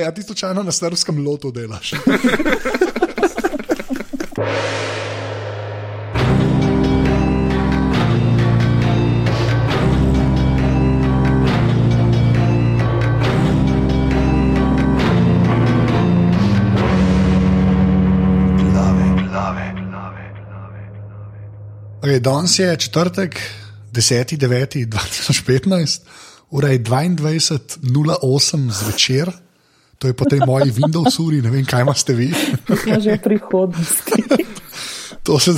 Ja, ti slučajno na starskem lotu delaš. Okay, danes je četrtek, 10.9.2015, ura je 22.08 zvečer, to je po tej moji Windows uri, ne vem, kaj imate vi. Smo že v prihodnosti. to, se,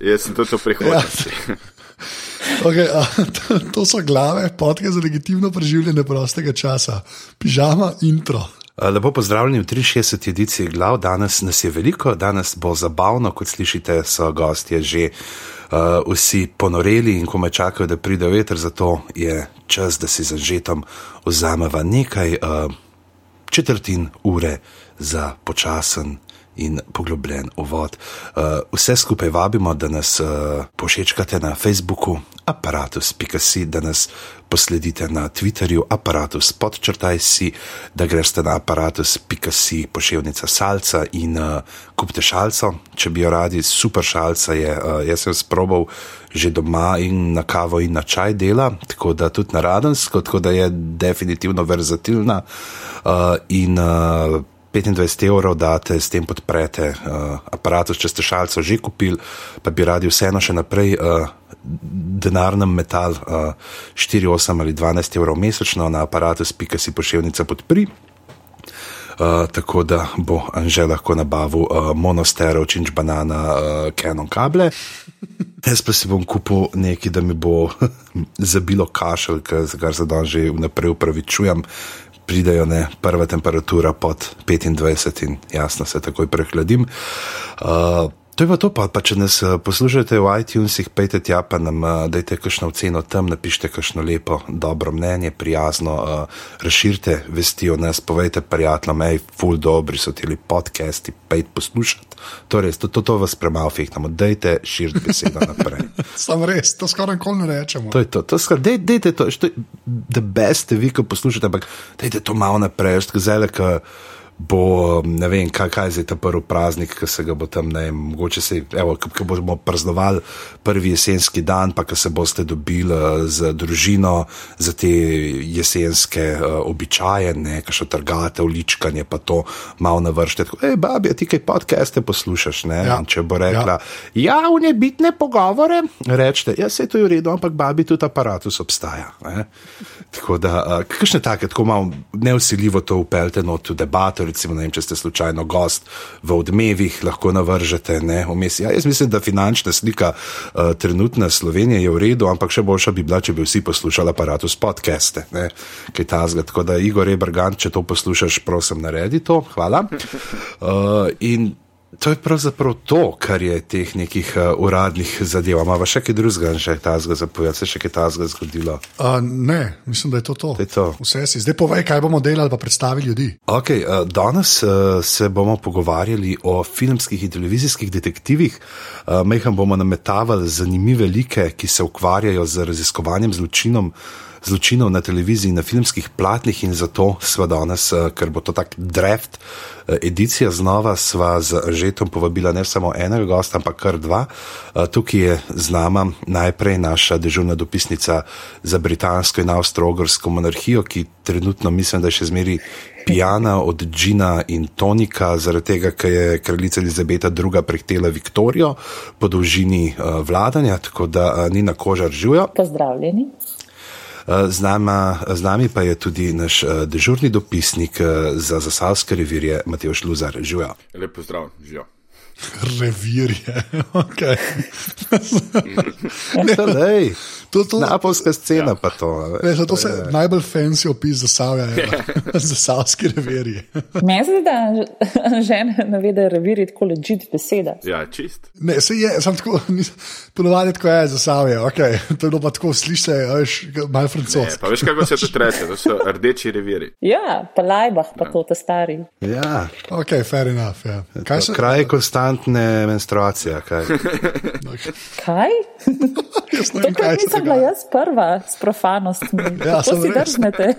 Jaz sem tudi v prihodnosti. Ja. okay, a, to, to so glave, podke za legitimno preživljanje prostega časa, pižama, intro. Lepo pozdravljeni v 63. ediciji glav. Danes nas je veliko, danes bo zabavno, kot slišite, so gostje že uh, vsi ponoreli in ko me čakajo, da pride veter, zato je čas, da si zažetom vzameva nekaj uh, četrtin ure za počasen in poglobljen uvod. Uh, vse skupaj vabimo, da nas uh, pošečkate na Facebooku, aparatus.si, da nas posledite na Twitterju, aparatus podčrtaj si, da greste na aparatus.si, pošiljnica salca in uh, kupite šalco, če bi jo radi, super šalca je, uh, jaz sem sprobal že doma in na kavo in na čaj dela, tako da tudi na radensko, tako da je definitivno verzatilna uh, in uh, 25 evrov date, s tem podprete uh, aparatus, če ste šalco že kupili, pa bi radi vseeno še naprej uh, denarnem metal uh, 4, 8 ali 12 evrov mesečno na aparatus.si pošiljnica podpri. Uh, tako da bo Anžel lahko nabavil uh, monosterov, činč banana, uh, Canon kable. Jaz pa si bom kupil nekaj, da mi bo zabilo kašelj, kar se dan že vnaprej upravičujem, pridejo ne, prva temperatura pod 25 in jasno se takoj prehladim. Uh, To je pa to, pa, pa če nas poslušate v iTunesih, pejte tja, pa nam dajte kakšno oceno tam, napišite kakšno lepo, dobro mnenje, prijazno, uh, razširite vesti o nas, povejte prijateljem, hej, full dobri so ti podcasti, pejte poslušati. Torej, to, to, to vas premalo fihnamo, dajte širiti besedo naprej. Sam res, to skoraj nikoli ne rečemo. To je to, to skoraj, dej, dejte to, da beste vi, ko poslušate, ampak dajte to malo naprej, zdaj, ker bo, ne vem, kaj, kaj je zdaj ta prvi praznik, ki se ga bo tam, ne vem, mogoče se, evo, ko bomo praznovali prvi jesenski dan, pa ko se boste dobili z družino za te jesenske uh, običaje, ne, kaj še trgate, uličkanje, pa to malo navršte. Hej, babi, ti kaj podcaste poslušaš, ne? Ja. Če bo rekla, ja, ja v nebitne pogovore, rečete, ja, se to je v redu, ampak babi tudi aparatus obstaja. Ne? Tako da, uh, kakšne take, tako malo neusiljivo to upeljte not v debato, recimo, vem, če ste slučajno gost v odmevih, lahko navržete. Ja, jaz mislim, da finančna slika uh, trenutna Slovenije je v redu, ampak še boljša bi bila, če bi vsi poslušali aparatus podcaste. Ne? Kaj ta zgled. Tako da, Igor Rebrgant, če to poslušaš, prosim, naredi to. Hvala. Uh, To je pravzaprav to, kar je teh nekih uh, uradnih zadev. Ampak še kaj drugega, še ta zgo zapovedati, se še kaj ta zgo zgodilo? Uh, ne, mislim, da je to to. Je to. Vse si. Zdaj povej, kaj bomo delali, pa predstavi ljudi. Okay, uh, danes uh, se bomo pogovarjali o filmskih in televizijskih detektivih. Uh, Meham bomo nametavali zanimive like, ki se ukvarjajo z raziskovanjem zločinom zločinov na televiziji, na filmskih platnih in zato sva danes, eh, ker bo to tak draft eh, edicija znova, sva z Žetom povabila ne samo enega gosta, ampak kar dva. Eh, tukaj je z nama najprej naša dežurna dopisnica za britansko in avstrogorsko monarhijo, ki trenutno mislim, da je še zmeri pijana od Džina in Tonika, zaradi tega, ker je kraljica Elizabeta II. prehtela Viktorijo po dolžini vladanja, tako da ni na kožar živijo. Pozdravljeni. Z, nama, z nami pa je tudi naš uh, dežurni dopisnik uh, za zasavske revirje, Matej Šluzar. Živijo. Lepo zdrav, živijo. Revirje, ok. ne, to, to, Napolska scena ja. pa to. Ne, to, to se je najbolj fancy opis za savje, za savske revirje. Meni se zdi, da žene navedajo revirje tako ležit beseda. Ja, čist. Ne, se je, sem tako, ponovadi tako je za savje, ok. To je bilo pa tako slište, veš, malo francosko. Pa veš, kako se to reče, to so rdeči revirji. Ja, pa lajbah pa to te stari. Ja. Ok, fair enough, ja. Kaj so? Kraj konstantne menstruacije, kaj? kaj? Jaz ne vem, kaj nisem bila jaz prva s profanostmi. Ja, Kako si drznete?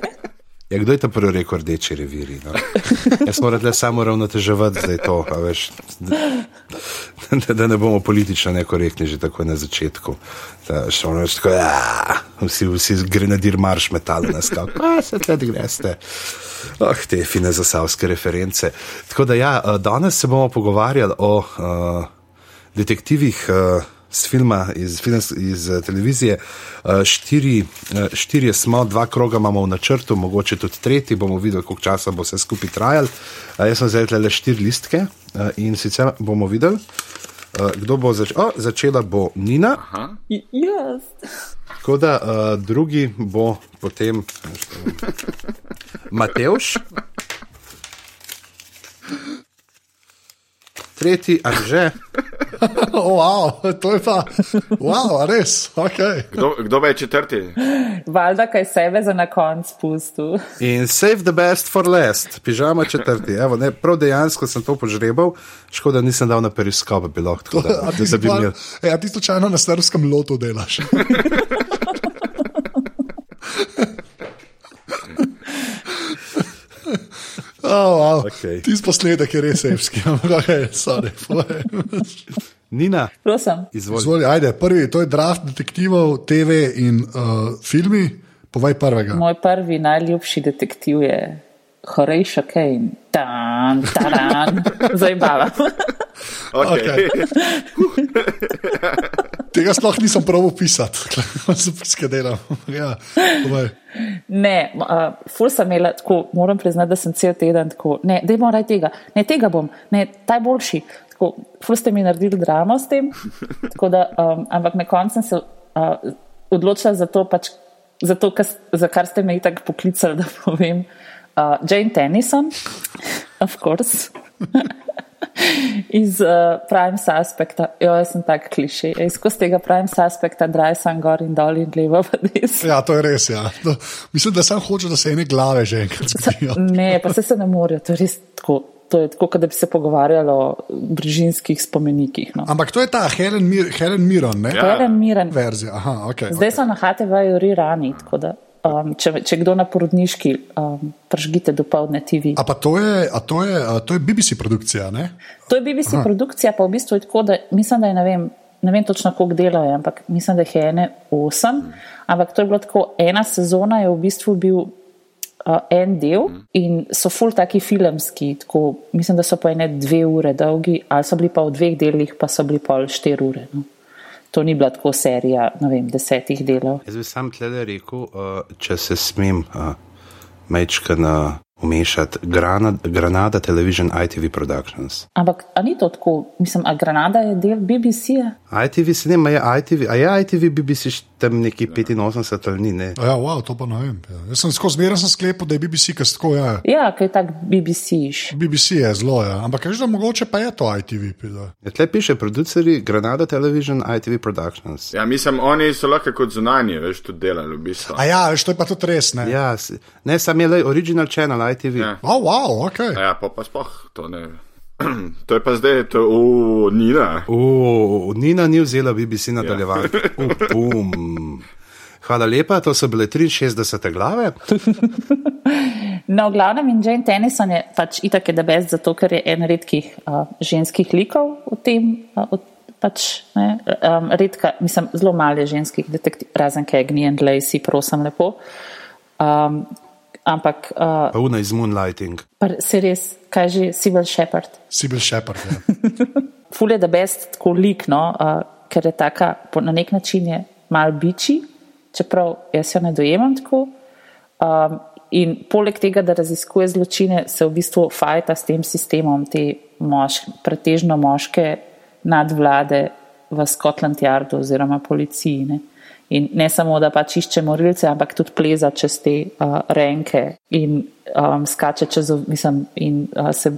Ja, kdo je ta prvi rekel rdeči reviri? No? Jaz moram le samo ravnoteževati zdaj to, a veš, da, da, da ne bomo politično nekorektni že tako na začetku. Da, ono tako, ja, vsi, vsi grenadir marš metal na skak, pa se tledi greste. Oh, te fine zasavske reference. Tako da ja, eh, danes se bomo pogovarjali o uh, detektivih. Uh, z filma, iz, film, iz uh, televizije. Uh, štiri, uh, smo, dva kroga imamo v načrtu, mogoče tudi tretji, bomo videli, koliko časa bo vse skupaj trajalo. Uh, jaz sem zdaj le štiri listke uh, in sicer bomo videli, uh, kdo bo zač oh, začela. Bo Nina. Yes. Tako da uh, drugi bo potem Matejš. Tretji, ali že? Wow, to je pa, wow, res, ok. Kdo, kdo je četrti? Valjda, kaj sebe za na konc spustil. In save the best for last, pižama četrti. Evo, ne, prav dejansko sem to požrebal, škoda nisem dal na periskop, bi lahko tako. Da, A da, ti da bi pa- imel. e, a ti slučajno na starskem lotu delaš? Oh, wow. Okej. Tisti posledek je res evski, ampak okay, sorry. Nina, Prosim. izvoli. Izvoli, ajde, prvi, to je draft detektivov, TV in uh, filmi. Povej prvega. Moj prvi najljubši detektiv je Horatio Kane. Tan, taran, zabavam. Okay. Tega sploh nisem prav opisati, zapiske delam. ja, povej. Ne, uh, ful sem imela tako, moram priznati, da sem cel teden tako, ne, da moram raj tega, ne, tega bom, ne, ta je boljši. Tako, ful ste mi naredili dramo s tem, tako da, um, ampak na koncu sem se uh, odločila za to, pač, za, to kas, za kar ste me tako poklicali, da povem. Uh, Jane Tennyson, of course. Iz uh, Prime Suspecta, jo, jaz sem tak kliše, iz tega Prime Suspecta, draj sem gor in dol in levo, pa desno. Ja, to je res. Ja. No, mislim, da sem hočel, da se ene glave že enkrat zgodijo. Ne, pa se, se ne morejo, to je res tako. To je tako, kot da bi se pogovarjali o brižinskih spomenikih. No. Ampak to je ta Helen, Mir Helen Miron, ne? Ja. Helen Miren. Verzija. Aha, okay, Zdaj so na HTV-ju rirani, tako da um, če, če kdo na porodniški, um, pržgite do povdne TV. A pa to je, a to je, a to je BBC produkcija, ne? To je BBC Aha. produkcija, pa v bistvu je tako, da mislim, da je ne vem. Ne vem točno, koliko delajo, ampak mislim, da jih je ene osem. Ampak to je bilo tako, ena sezona je v bistvu bil uh, en del in so full taki filmski, tako, mislim, da so po ene dve ure dolgi, ali so bili pa v dveh delih, pa so bili pol štiri ure. No. To ni bila tako serija, ne vem, desetih delov. Jaz bi sam tle rekel, uh, če se smem uh, mečka na umešati, Granada, Granada Television ITV Productions. Ampak a ni to tako, mislim, a Granada je del BBC-ja? ITV se ne, je ITV, a je ITV BBC tam neki 85 ali ni, ne. A Ja, wow, to pa ne vem. Ja. Jaz sem skozi zmeraj sem sklepal, da je BBC, ker tako je. Ja. Ja, kaj je tak BBC-š. BBC je zelo, ja. ampak kažeš, da mogoče pa je to ITV. Ja, tle piše produceri Granada Television ITV Productions. Ja, mislim, oni so lahko kot zunanje, veš, tudi delali v bistvu. A ja, veš, to je pa tudi res, ne? Ja, ne, sam je le original channel ITV. Ja. Oh, wow, ok. A Ja, pa, pa sploh to ne. To je pa zdaj, to je v Nina. O, Nina ni vzela BBC nadaljevanje. Ja. Hvala lepa, to so bile 63 glave. No, v glavnem in Jane Tennyson je pač itak je debest, zato ker je en redkih uh, ženskih likov v tem. Uh, od, pač, ne, um, redka, mislim, zelo malo je ženskih detektivov, razen Kegni in Lacey, prosim lepo. Um, ampak uh, Pa una iz Moonlighting. se res, kaj že, Sibyl Shepard. Sibyl Shepard. Ja. Ful je debest tako lik, no, uh, ker je taka, po, na nek način je mal biči, čeprav jaz jo ne dojemam tako. Um, in poleg tega, da raziskuje zločine, se v bistvu fajta s tem sistemom te moš, pretežno moške nadvlade v Scotland Yardu oziroma policiji. Ne. In ne samo, da pač išče morilce, ampak tudi pleza čez te uh, renke in um, skače čez, mislim, in uh, se,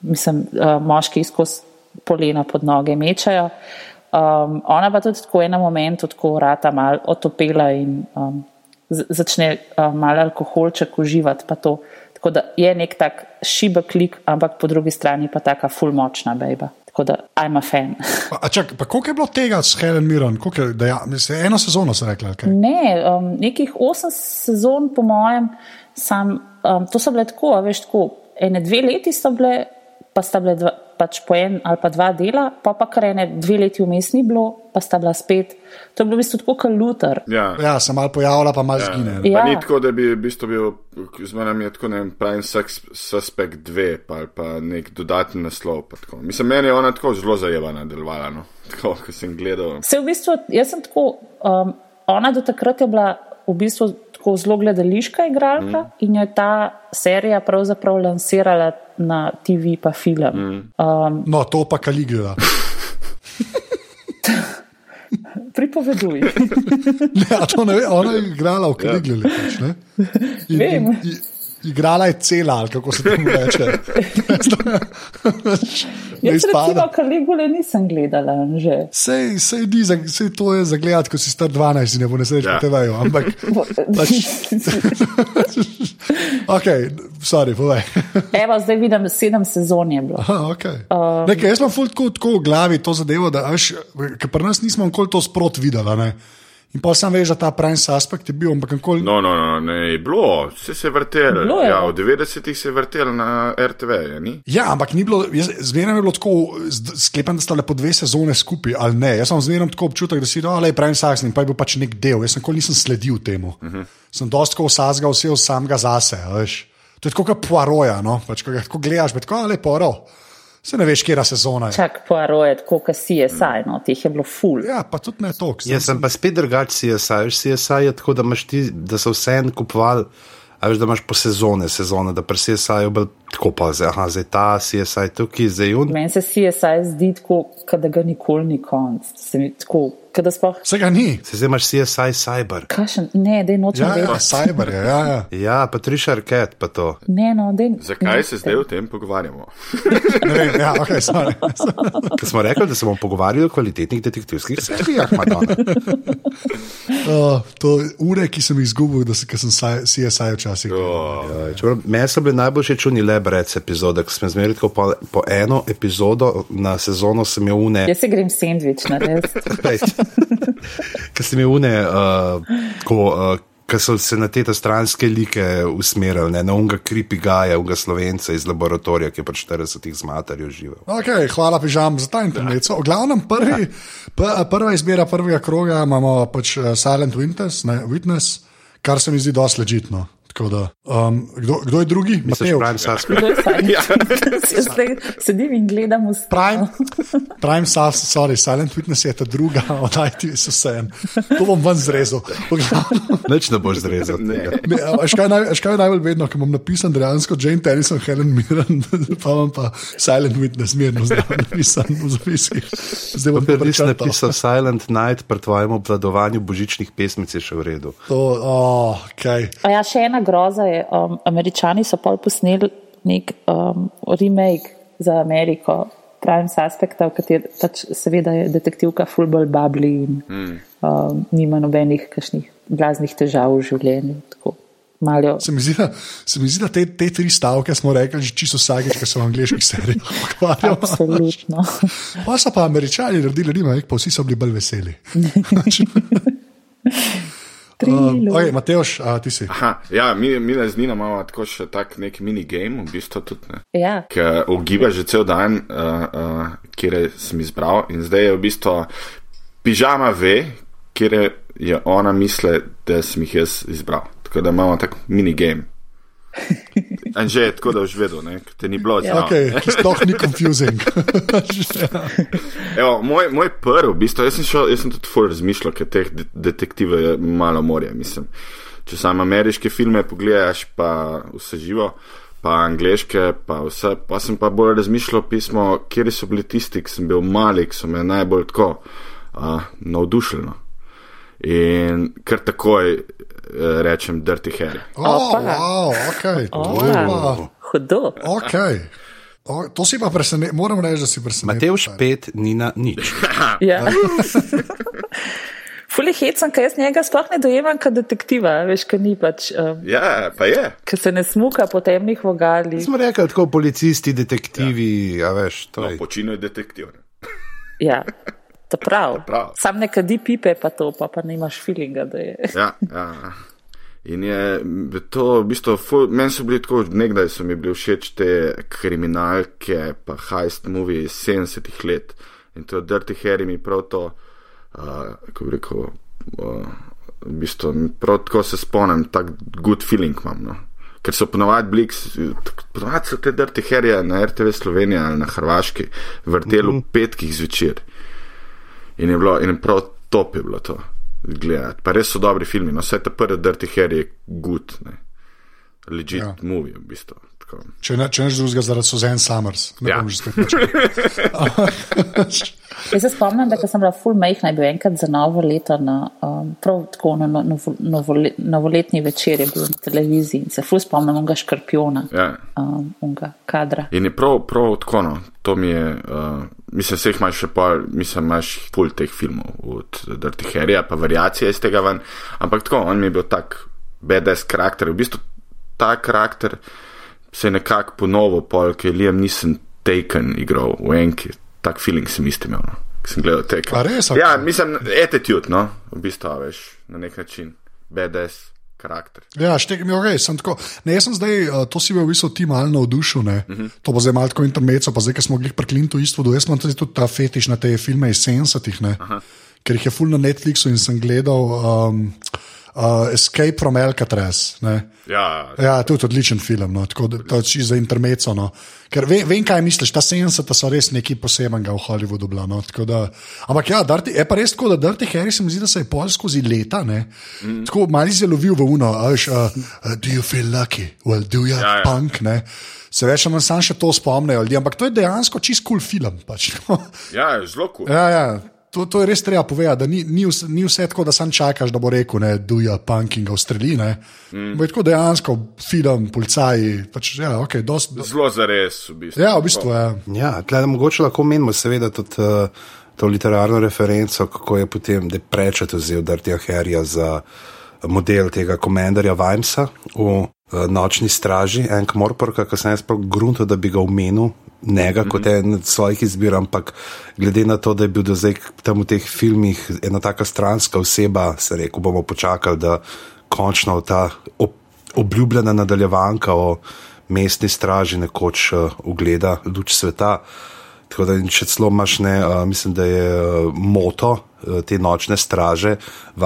mislim, uh, moški skozi polena pod noge mečajo. Um, ona pa tudi tako v enem momentu tako vrata mal otopela in um, začne um, malo alkoholček uživati. pa to. Tako da je nek tak šibek lik, ampak po drugi strani pa taka full močna bejba. Tako da I'm a fan. Pa, a čak, pa koliko je bilo tega s Helen Miron? Koliko Je, da ja, mislim, eno sezono sem rekla. Okay. Ne, um, nekih osem sezon, po mojem, sam um, to so bile tako, veš, tako, ene dve leti so bile, pa sta bile dva, pač po en ali pa dva dela, pa pa kar ene dve leti vmes ni bilo, pa sta bila spet. To je bilo v bistvu tako kot luter. Ja. Ja, se mal pojavlja, pa mal zgine. Pa Ja. ni tako, da bi v bistvu bil, z menem je tako, ne vem, pravim Sex Suspect 2, pa, ali pa nek dodatni naslov. pa tako. Mislim, meni je ona tako zelo zajevana delovala, no. Tako, ko sem gledal. Se v bistvu, jaz sem tako, um, ona do takrat je bila v bistvu tako zelo gledališka igralka mm. in jo je ta serija pravzaprav lansirala na TV pa film. Mm. Um, No, to pa Kaligula. pripoveduj. Ne, to ne ve, ona je igrala v Kaliguli. Pač, ne? In- Vem. in- in- Igrala je cela, ali kako se temu reče. Jaz recimo. Kaligule nisem gledala že. Sej, sej, ni, sej to je za gledati, ko si star 12 in ne bo nesreč Ja. ja. TV-ju, ampak. Pač, ok, sorry, povej. Evo, zdaj vidim, sedem sezon je bilo. Aha, okay. um, Nekaj, jaz imam ful tako, tako v glavi to zadevo, da až, pri nas nismo nikoli to sprot videli. ne. In pa sem veš, da ta prime aspekt je bil, ampak nikoli. No, no, no, ne, je bilo, vse se je vrtelo. Je. Ja, v 90-ih se je vrtelo na RTV, je, ni? Ja, ampak ni bilo, zmeraj je bilo tako, sklepam, da sta le po dve sezone skupaj ali ne. Jaz sem zmeraj tako občutek, da si no, le prime sax in pa je bil pač nek del. Jaz nikoli nisem sledil temu. Uh -huh. Sem dosti tako vsazgal vse od samega zase. a Veš. To je tako kot poaroja, no? pač, ko ga tako gledaš, bet, tako, le poaro. Se ne veš, kera sezona je. Čak poaroje, tako kot CSI, no, teh je bilo ful. Ja, pa tudi ne toks. Jaz sem pa spet drugačen, CSI. Veš, CSI je tako, da, ti, da so vse en kupovali, a veš, da imaš po sezone, sezone, da pri CSI-ju bolj tako pa zdaj, aha, zdaj ta CSI tukaj, zdaj un. Meni se CSI zdi tako, da ga nikoli ni konc. Se mi tako, da sploh. Vsega ni. Se zdaj imaš CSI Cyber. Kašen, ne, da je nočem Ja, ja, cyber je. Ja, ja. Ja, pa Triša Arquette, pa to. Ne, no, dej, Zakaj se zdaj o tem pogovarjamo? Ne vem, ja, okay, sorry. Ker smo rekli, da se bomo pogovarjali o kvalitetnih detektivskih serijah, Madonna. Uh, to ure, ki sem jih izgubil, da se, ker sem CSI včasih. Oh, Ja, Meni so bile najboljše čuni le brec epizode, ker smo zmeraj tako po, po eno epizodo na sezono sem imel une. jaz se grem sendvič narediti. Ker sem imel une, uh, ko, uh, Ker so se na te stranske like usmerili, ne, na unga kripi gaja, unga slovenca iz laboratorija, ki je pač 40 z materjo živel. Okay, hvala, pižam, za ta internet. V glavnem, prvi, p- prva izbira prvega kroga imamo pač eh, Silent Witness, ne, Witness, kar se mi zdi dosti ležitno. Tako Da, um, kdo, kdo je drugi? Misliš, Mateo. Prime Suspect? Ja. Zdaj sedim in gledam v Prime, Prime Sus, sorry, Silent Witness je ta druga od ITV Susan. To bom ven zrezal. Nič ne boš zrezal. tega. Ne, a veš, kaj, naj, je najbolj vedno, ko imam napisan dejansko Jane Tennyson, Helen Mirren, pa imam pa Silent Witness, mirno zdravo napisan v zapiskih. Zdaj bom prečrtal. napisal Silent Night pri tvojem obvladovanju božičnih pesmic, je še v redu. To, oh, okay. A ja, še ena groza je, um, američani so pol posneli nek um, remake za Ameriko, Prime Suspecta, v kateri pač seveda je detektivka Fulbol Babli in mm. um, nima nobenih kakšnih blaznih težav v življenju. Tako, malo, Se mi zdi, da, se mi zdi, da te, te tri stavke smo rekli že čisto vsakeč, ko so v angliških serijah ukvarjali. absolutno. Pa so pa američani naredili remake, pa vsi so bili bolj veseli. Trilo. okay, Mateoš, a, ti si. Aha, ja, mi, mi z Nina imamo tako še tak nek minigame, v bistvu tudi ne. Ja, Ki ugiba že cel dan, uh, uh, kjer sem izbral, in zdaj je v bistvu pižama ve, kjer je ona misle, da sem jih jaz izbral. Tako da imamo tak minigame. Anže, tako da boš vedel, ne, te ni bilo Ja. znano. Okay, sploh ni confusing. Evo, moj, moj prvi, v bistvu, jaz sem, šel, jaz sem tudi ful razmišljal, ker teh de detektivov je malo morja. Mislim. Če samo ameriške filme pogledaš, pa vse živo, pa angliške, pa vse, pa sem pa bolj razmišljal pismo, kje so bili tisti, ki sem bil mali, ki so me najbolj tako uh, navdušili. no. In kar takoj rečem Dirty Harry. Oh, wow, okay, to je pa. hudo. Okay. O, to si pa presenečen, moram reči, da si presenečen. Matevš 5, Nina nič. Ja. Fuli hecam, ker jaz njega sploh ne dojemam kot detektiva, veš, ker ni pač, um, Ja, pa je. ker se ne smuka po temnih vogalih. Smo rekli tako policisti, detektivi, ja. a veš, to No, je. Počino je detektiv. Ja, to prav. prav. Sam ne kadi pipe, pa to, pa, pa nimaš feelinga, da je. Ja, ja. In je to, v bistvu, ful, meni so bili tako, nekdaj so mi bili všeč te kriminalke, pa heist movie iz 70-ih let. In to Dirty Harry mi prav to, uh, kako bi rekel, uh, v bistvu, prav tako se spomnim, tak good feeling imam. No. Ker so ponovadi bili, ponovadi so te Dirty Harry na RTV Slovenija ali na Hrvaški vrteli v petkih zvečer. In je bilo, in prav top je bilo to gledati. Pa res so dobri filmi, no vse te prve Dirty Harry je good, ne. legit ja. movie v bistvu. Tako. Če ne, če neš drugega zaradi Suzanne Summers, ne Ja. bom že spet počel. Jaz se spomnim, da sem bila full majhna, bil enkrat za novo leto na um, prav tako na no, novo, novole, novoletni večer je bil na televiziji in se full spomnim onega škorpiona, Ja. um, onega kadra. In je prav, prav tako, no. to mi je, uh, mislim, se jih imaš še pa, mislim, imaš full teh filmov od Dirty Harryja, pa variacije iz tega ven, ampak tako, on mi je bil tak BDS karakter, v bistvu ta karakter se nekako ponovil, pol, ker Liam nisem taken igral v enki, tak feeling sem isti imel, no. Ko sem gledal taken. A res, Ja, ok. mislim, attitude, no, v bistvu, veš, na nek način, BDS karakter. Ja, mi je okay, sem tako. Ne, jaz sem zdaj, uh, to si bil v bistvu ti malo navdušil, ne. Uh Mhm. -huh. To bo zdaj malo tako intermeco, pa zdaj, ker smo glih pri Clintu Eastwoodu, jaz imam tudi, tudi ta fetiš na te filme iz 70-ih, ne. Ker jih je full na Netflixu in sem gledal um, uh, Escape from Alcatraz, ne. Ja, Ja, to je tudi odličen film, no, tako da to je čisto za intermeco. No. Ker ve, vem, kaj misliš, ta 70 so res nekaj posebnega v Hollywoodu. Bila, no, da, ampak ja, Dirty, je pa res tako, da Dirty Harry se mi zdi, da se je pol skozi leta, ne, mm. tako malo zelo lovil v uno, ajš, uh, uh, do you feel lucky, well, do you Ja, ja. punk, ne. Se več ali manj sam še to spomnijo ampak to je dejansko čist kul cool film. Pač, no. ja, zelo kul. Cool. Ja, ja. To, to je res treba povedati, da ni, ni, vse, ni vse tako, da sam čakaš, da bo rekel, da duja punk in ga ustreli. Mm. Je tako dejansko film, policaji. Pač, ja, okay, dost, do, Zelo zares, v bistvu. ja, v bistvu je. Ja, tle mogoče lahko menimo, seveda, tudi uh, to literarno referenco, kako je potem Deprečet vzel Dirtija Harryja za model tega komendarja v uh, Nočni straži, Enk Morporka, ki sem jaz prav grunto, da bi ga omenil. Njega kot en od svojih izbir, ampak glede na to, da je bil do zdaj tam v teh filmih ena taka stranska oseba, se rekel, bomo počakali, da končno ta ob, obljubljena nadaljevanka o mestni straži nekoč uh, ugleda luč sveta. Tako da če celo imaš, ne, uh, mislim, da je uh, moto te nočne straže v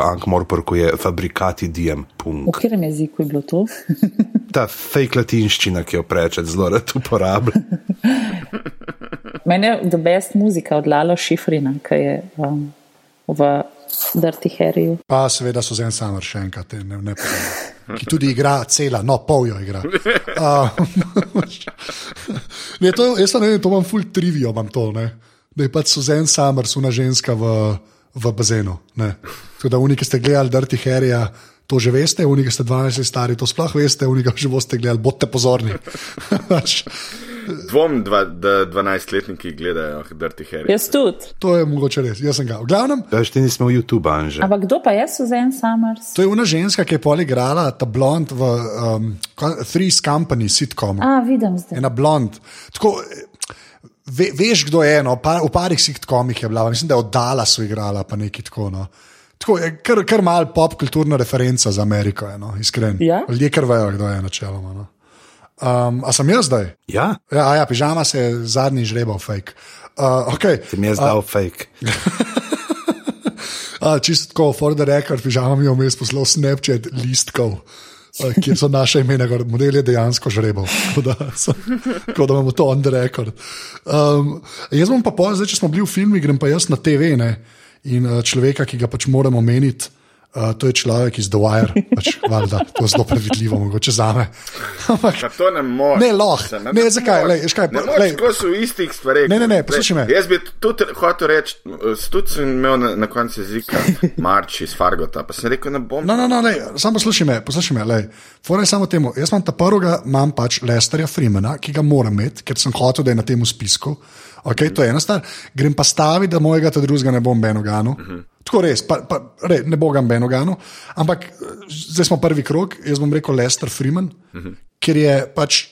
Ankmorporku je fabrikati diem. V Punk. katerem jeziku je bilo to? Ta fake latinščina, ki jo preče zelo rad uporablja. Meni je the best muzika od Lalo Šifrina, ki je um, v Dirty Harryju. Pa seveda so zen samar še enkrat, ne, ne povem. Ki tudi igra cela, no, pol jo igra. Uh, ne, to, jaz pa ne vem, to imam full trivijo, imam to, ne. Da je pač Suzen Samar, suna ženska v, v bazenu. ne. Tako da uniki ste gledali Dirty Harryja, to že veste, uniki ste 12 let stari, to sploh veste, uniki že boste gledali, bodite pozorni. Dvom, dva, da 12-letniki gledajo Dirty Harry. Jaz tudi. to je mogoče res, jaz sem ga. V glavnem, Veš, ti nismo v YouTube, Anže. Ampak kdo pa je Susan Summers? to je una ženska, ki je pol igrala ta blond v um, Three's Company sitcomu. A, vidim zdaj. ena blond. Tako, ve, veš, kdo je, no, pa, v parih sitkomih je bila, mislim, da je oddala so igrala, pa nekaj tako. No. Tako je kar, kar mal pop kulturna referenca za Ameriko, je, no, iskren. Ja? Ljudje kar vejo, kdo je načeloma. No. Um, a sem jaz zdaj? Ja, Ja, a ja, pižama se je zadnji žrebal, fake. Uh, okay. ti mi je zdal fake. A, čisto tako, for the record, pižama mi je vmes poslal Snapchat listkov. A, Kjer so naše imena, model je dejansko žrebal, tako da, so- tako da imamo to on the record. Um, jaz bom pa povedal, zdaj, če smo bili v filmu, grem pa jaz na TV ne? in uh, človeka, ki ga pač moramo meniti, uh, to je človek iz The Wire, pač, valjda, to je zelo predvidljivo, mogoče za me. Ampak, Pa to ne moreš. Ne, lahko. Se, Ne, zakaj? Lej, veš kaj, Ne moreš, lej. ko so v istih stvareh. Ne, ne, ne, Lej, poslušaj me. Jaz bi tudi hotel reči, s- tudi sem imel na, na koncu jezika Marč iz Fargota, pa sem rekel, ne bom. No, no, no, ne, samo poslušaj me, poslušaj me. lej. Fora je samo temu. Jaz imam ta prvega, imam pač Lesterja Freemana, ki ga moram imeti, ker sem hotel, da je na tem spisku. Okay, to je ena stvar. Grem pa staviti, da mojega ta drugega ne bom benoganu. Uh -huh. Tako res, pa, pa, re, ne bo ga benoganu. Ampak zdaj smo prvi krok, jaz bom rekel Lester Freeman, uh -huh. ker je pač,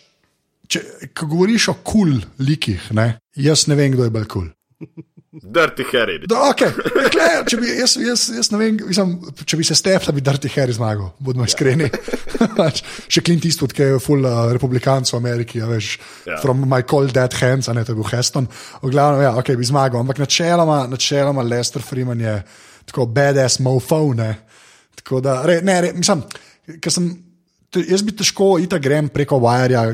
če, govoriš o kul cool likih, ne, jaz ne vem, kdo je bolj kul. Cool. Dirty Harry. Da, okay. Kle, če, bi, jaz, jaz, jaz vem, mislim, če bi se stepla, bi Dirty Harry zmagal, bodimo iskreni. Pač, Še Clint Eastwood, ki je full uh, republikanc v Ameriki, ja, veš, Ja. from my cold dead hands, a ne, to je bil Heston. V glavnem, ja, ok, bi zmagal, ampak načeloma, načeloma Lester Freeman je tako badass mofo, ne. Tako da, re, ne, re, mislim, ker sem. Jaz bi težko ita grem preko Wirja,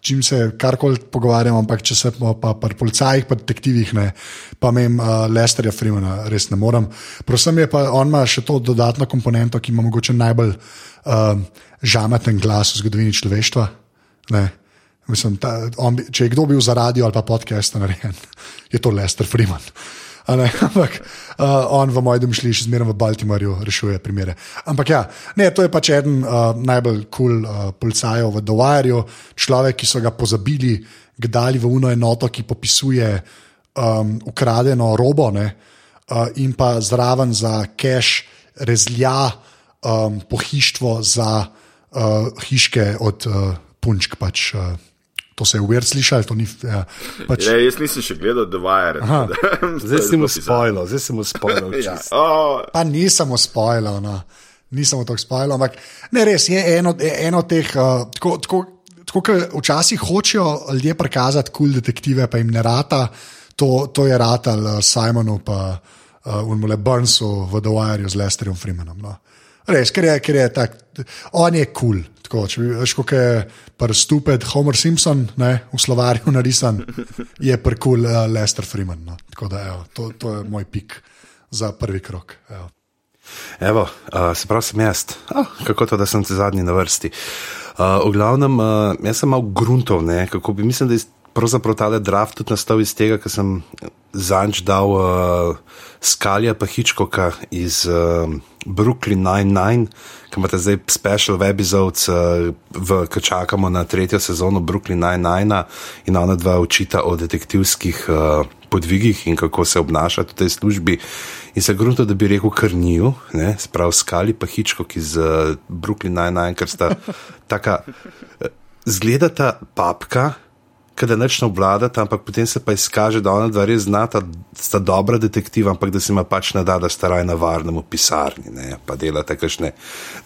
čim se karkoli pogovarjam, ampak če se pa, pa pri policajih, pa detektivih, ne, pa mem uh, Lesterja Freemana, res ne morem. Prosim je pa, on ima še to dodatno komponento, ki ima mogoče najbolj uh, žameten glas v zgodovini človeštva. Mislim, ta, bi- če je kdo bil za radio ali pa podcast narejen, je to Lester Freeman. Ne, ampak uh, on v mojem domišlji še zmeraj v Baltimorju rešuje primere. Ampak ja, ne, to je pač eden uh, najbolj kul cool, uh, policajev v Dwayerju, človek, ki so ga pozabili, ga dali v uno enoto, ki popisuje um, ukradeno robo, ne, uh, in pa zraven za cash rezlja um, pohištvo za uh, hiške od uh, punčk. Pač, uh, to se je uvir slišal, to ni. Ja, pač, Ja, jaz nisem še gledal The Wire. Zdaj si mu spojil, zdaj si mu spojil. Ja. Oh, Pa nisem spoiler, no. nisem tako spoiler, ampak ne res je eno, eno teh. Uh, tako, tako, tako, kot včasih hočejo ljudje prikazati kul cool detektive, pa jim ne rata, to, to je ratal uh, Simonu, pa uh, Unmule Burnsu v The Wireu z Lesterjem Freemanom. No. Res, ker je, ker je tak, on je kul. Cool. Tako, če bi veš, kako je prstuped Homer Simpson ne, v slovarju narisan, je prkul uh, Lester Freeman. No. Tako da evo, to, to je moj pik za prvi krok. Evo. Evo, uh, se pravi, sem jaz. Oh, kako to, da sem ti zadnji na vrsti. Uh, v glavnem, uh, jaz sem mal gruntov, ne, kako bi mislim, da je pravzaprav tale draft tudi nastal iz tega, ker sem zanč dal uh, Skalja pa Hitchcocka iz uh, Brooklyn 99, ki imate zdaj special epizodes, uh, v, ki čakamo na tretjo sezono Brooklyn 99 in ona dva učita o detektivskih uh, podvigih in kako se obnašati v tej službi. In se grunto, da bi rekel krnil, sprav skali pa Hitchcock iz uh, Brooklyn 99, ker sta taka, zgledata papka, kada neč ne obvladata, ampak potem se pa izkaže, da ona dva res znata, sta dobra detektiva, ampak da se ima pač ne da, da sta raj na varnem v pisarni, ne, pa delata kakšne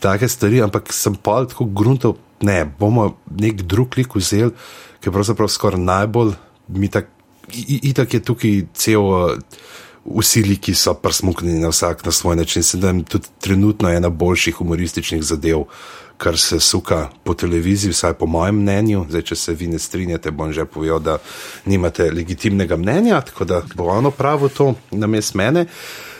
take stvari, ampak sem pa tako gruntov, ne, bomo nek drug lik vzeli, ki je pravzaprav skoraj najbolj, mi tak, i- i- itak je tukaj cel. Uh, Vsi liki so prsmuknjeni na vsak na svoj način. Se da je tudi trenutno ena boljših humorističnih zadev, kar se suka po televiziji, vsaj po mojem mnenju. Zdaj, če se vi ne strinjate, bom že povedal, da nimate legitimnega mnenja, tako da bo ono pravo to na mest mene.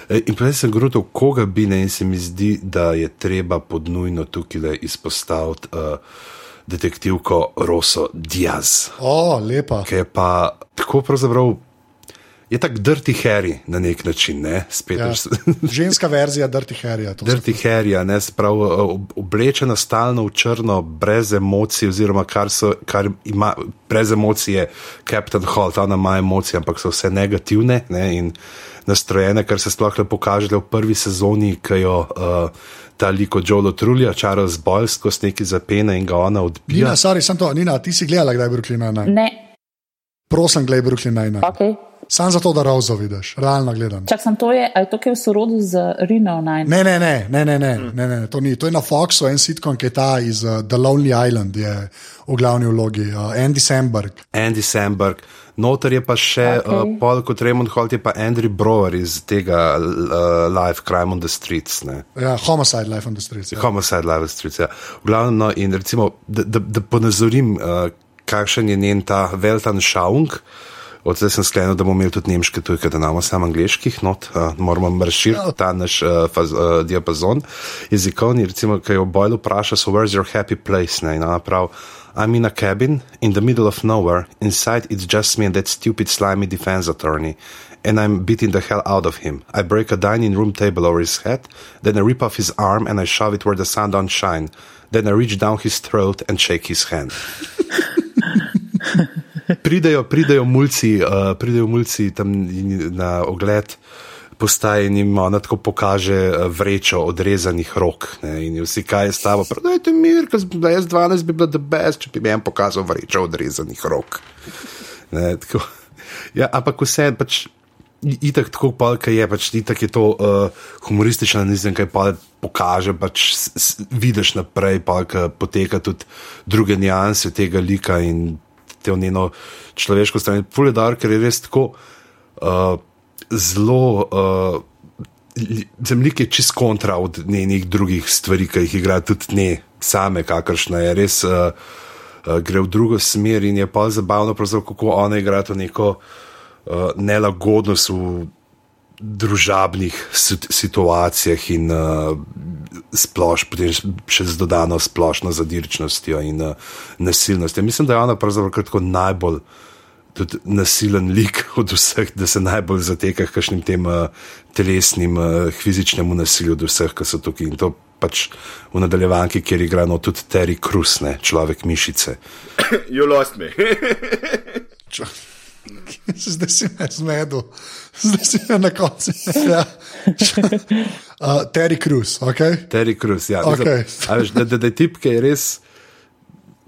E, In prej sem govoril, koga bi ne, in se mi zdi, da je treba podnujno tukaj izpostaviti uh, detektivko Roso Diaz O, lepa. ki je pa tako pravzaprav. Je tako Dirty Harry na nek način, ne? spet Ja. Ženska verzija Dirty Harryja. to Dirty Harry, ne sprav oblečena stalno v črno, brez emocij, oziroma kar, so, kar ima brez emocije, Captain Holt, ona ima emocije, ampak so vse negativne ne? in nastrojene, kar se sploh lepo kaže v prvi sezoni, ki jo uh, ta liko Joe Trulja, Charles Boyle, skozi neki zapene in ga ona odbija. Nina, sorry, sem to, Nina, ti si gledala, kdaj je Brooklyn Nine-Nine? Ne, Prosim, gledaj Brooklyn Nine-Nine. ok. Sam zato, da Rozo vidiš, realno gledam. Čak sem to je, a je to kaj v sorodu z Reno 9? Ne, ne, ne, ne, ne, ne, ne, ne to ni. To je na Foxu, en sitkom, ki je ta iz uh, The Lonely Island, je v glavni vlogi, uh, Andy Samberg. Andy Samberg, noter je pa še Ok. okay. uh, pol kot Raymond Holt, je pa Andrew Brower iz tega uh, Live Crime on the Streets. Ne. Ja, Homicide Life on the Streets. Ja. Homicide Live on the Streets. Ja. V glavnem, no, in recimo, da, da, da ponazorim, uh, kakšen je njen ta Veltan Šaung. Od zdaj sem sklenil, da bomo imeli tudi nemške tujke, da imamo samo angliških not, uh, moramo razširiti ta naš uh, faz, uh, diapazon jezikovni. Recimo, kaj jo Boyle vpraša, so where's your happy place? Ne, in ona pravi, I'm in a cabin in the middle of nowhere. Inside it's just me and that stupid slimy defense attorney. And I'm beating the hell out of him. I break a dining room table over his head, then I rip off his arm and I shove it where the sun don't shine. Then I reach down his throat and shake his hand. pridejo, pridejo mulci, uh, pridejo mulci tam na ogled. Postaje in jim ona tako pokaže eh, vrečo odrezanih rok. Ne, in vsi, kaj je s tabo, predajte mir, ker jaz 12 bi bila the best, če bi mi en pokazal vrečo odrezanih rok. Ne, ja, ampak vse pač. itak tako palka je, pač itak je to uh, humoristična nizem, kaj pa pokaže, pač s, s, vidiš naprej, palka poteka tudi druge nianse tega lika in te njeno človeško stran. Puledar, ker je res tako uh, zelo. Uh, Zemljik je čist kontra od njenih drugih stvari, ki jih igra tudi ne same, kakršna je res, uh, uh, gre v drugo smer in je pa zabavno, kako ona igra to neko uh, nelagodnost v družabnih situacijah in uh, sploš, še z dodano splošno zadirčnostjo in uh, nasilnostjo. Mislim, da je ona pravzaprav najbolj. Tudi nasilen lik od vseh, da se najbolj zateka k kakšnim tem uh, telesnim, uh, fizičnemu nasilju od vseh, ki so tukaj. In to pač v nadaljevanki, kjer igra no tudi Terry Krusne, človek mišice. You lost me. Zdaj si me zmedel, zdaj si me na koncu. Ja. Uh, Terry Cruz, ok. Terry Cruz, ja. Okay. Veš, da, da, da je tip, ki je res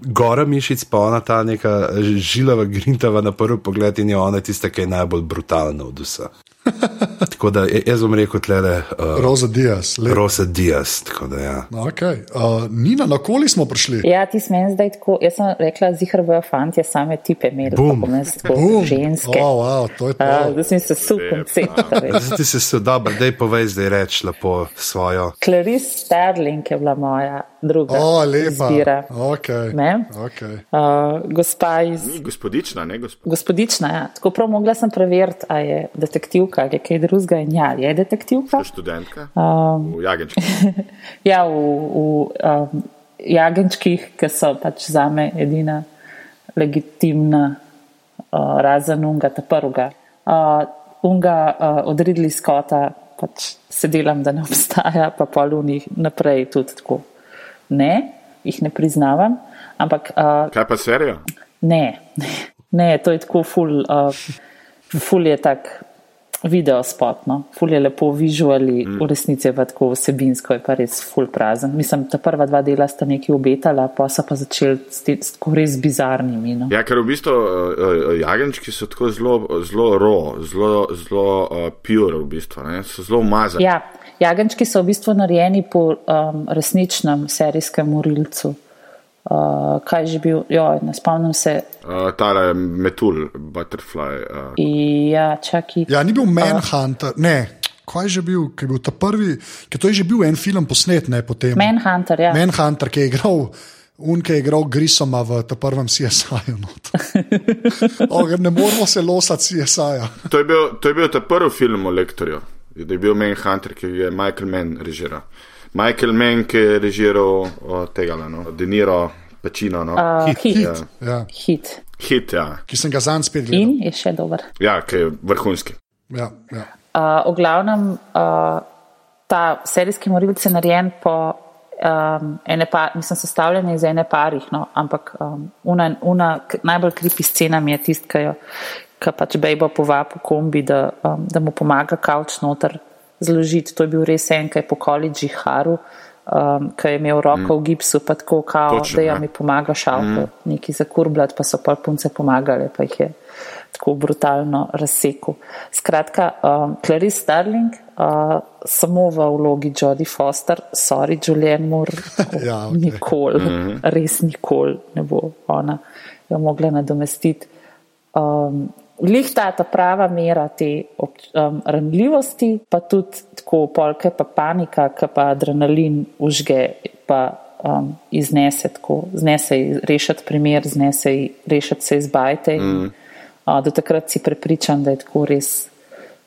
gora mišic, pa ona ta neka žilava, grintava na prvi pogled in je ona tista, ki je najbolj brutalna od vseh. tako da jaz bom rekel, tle, uh, Rosa Diaz. Rosa Diaz. Da, ja. okay. uh, Nina, na koli smo prišli? Ja, ti smem zdaj tako. Jaz sem rekla, zihr bojo fanti, same tipe imeli, tako kot ženske. Oh, wow, to je to. Uh, da sem se super. Zdaj si se dej povej zdaj reč lepo svojo. Clarice Sterling je bila moja druga. O, oh, lepa. Izbira. Okay. Ne? Okay. Uh, gospa iz. Ni gospodična, ne gospodična. Gospodična, ja. Tako prav mogla sem preveriti, a je detektivka ali je kaj drugega in ja, je detektivka. Študentka. Um, v Jagenčkih. ja, v, v um, Jagenčkih, ki so pač za me edina legitimna, uh, razen unga, ta prvega. Uh, unga uh, od Ridley Scotta pač se delam, da ne obstaja, pa polunih naprej tudi tako. Ne, jih ne priznavam. Ampak, uh, Kaj pa serijo? Ne, ne, ne, to je tako ful, uh, ful je tak video spotno, ful je lepo vizuali, mm. v resnici je pa tako vsebinsko, je pa res ful prazen. Mislim, ta prva dva dela sta nekaj obetala, pa so pa začeli s tako res bizarnimi. No. Ja, ker v bistvu uh, jagenčki so tako zelo, zelo ro, zelo, zelo uh, pure v bistvu, ne? so zelo umazani. Ja, jagenčki so v bistvu narejeni po um, resničnem serijskem morilcu. Uh, kaj je že bil, jo, ne spomnim se. Uh, Tale metul, butterfly. Uh. Ja, čaki. Ja, ni bil Manhunter, uh, ne. Kaj je že bil, ki je bil ta prvi, ki to je že bil en film posnet, ne potem. Manhunter, ja. Manhunter, ki je igral. Unke je igral Grisoma v tem prvem CSI-ju. ne moramo se losati CSI-ja. To, to je bil ta prvi film o lektorju, da je bil Manhunter, ki je Michael Mann režiral. Michael Mann, ki je režiral tega, no, Deniro, Pečino. No. Uh, hit. Hit. Ja. Ja. hit. hit ja. Ki sem ga zanj spet gledal. In je še dober. Ja, ki je vrhunski. Ja, ja. Uh, v glavnem, uh, ta serijski morilc je narejen po. Um, pa, mislim, sestavljen iz ene parih, no, ampak um, una, una najbolj kripi scena mi je tist, ki jo pač Bejbo povabi v kombi, da, um, da mu pomaga kavč noter zložiti. To je bil res en, ki je po koledži haru, um, ki je imel roko mm. v gipsu, pa tako kao, Točno, da ja mi pomaga šalko, mm. neki zakurbljati, pa so pa punce pomagali, pa jih je tako brutalno razsekel. Skratka, um, Clarice Starling, uh, samo v vlogi Jodie Foster, sorry, Julian Moore, ja, okay. nikoli, mm -hmm. res nikoli ne bo ona jo mogla nadomestiti. Um, Lih ta ta prava mera te um, ranljivosti, pa tudi tako polke, pa panika, ki pa adrenalin užge, pa um, iznese tako, znese rešiti primer, znese rešiti se izbajte. Mm. Uh, do takrat si prepričan, da je tako res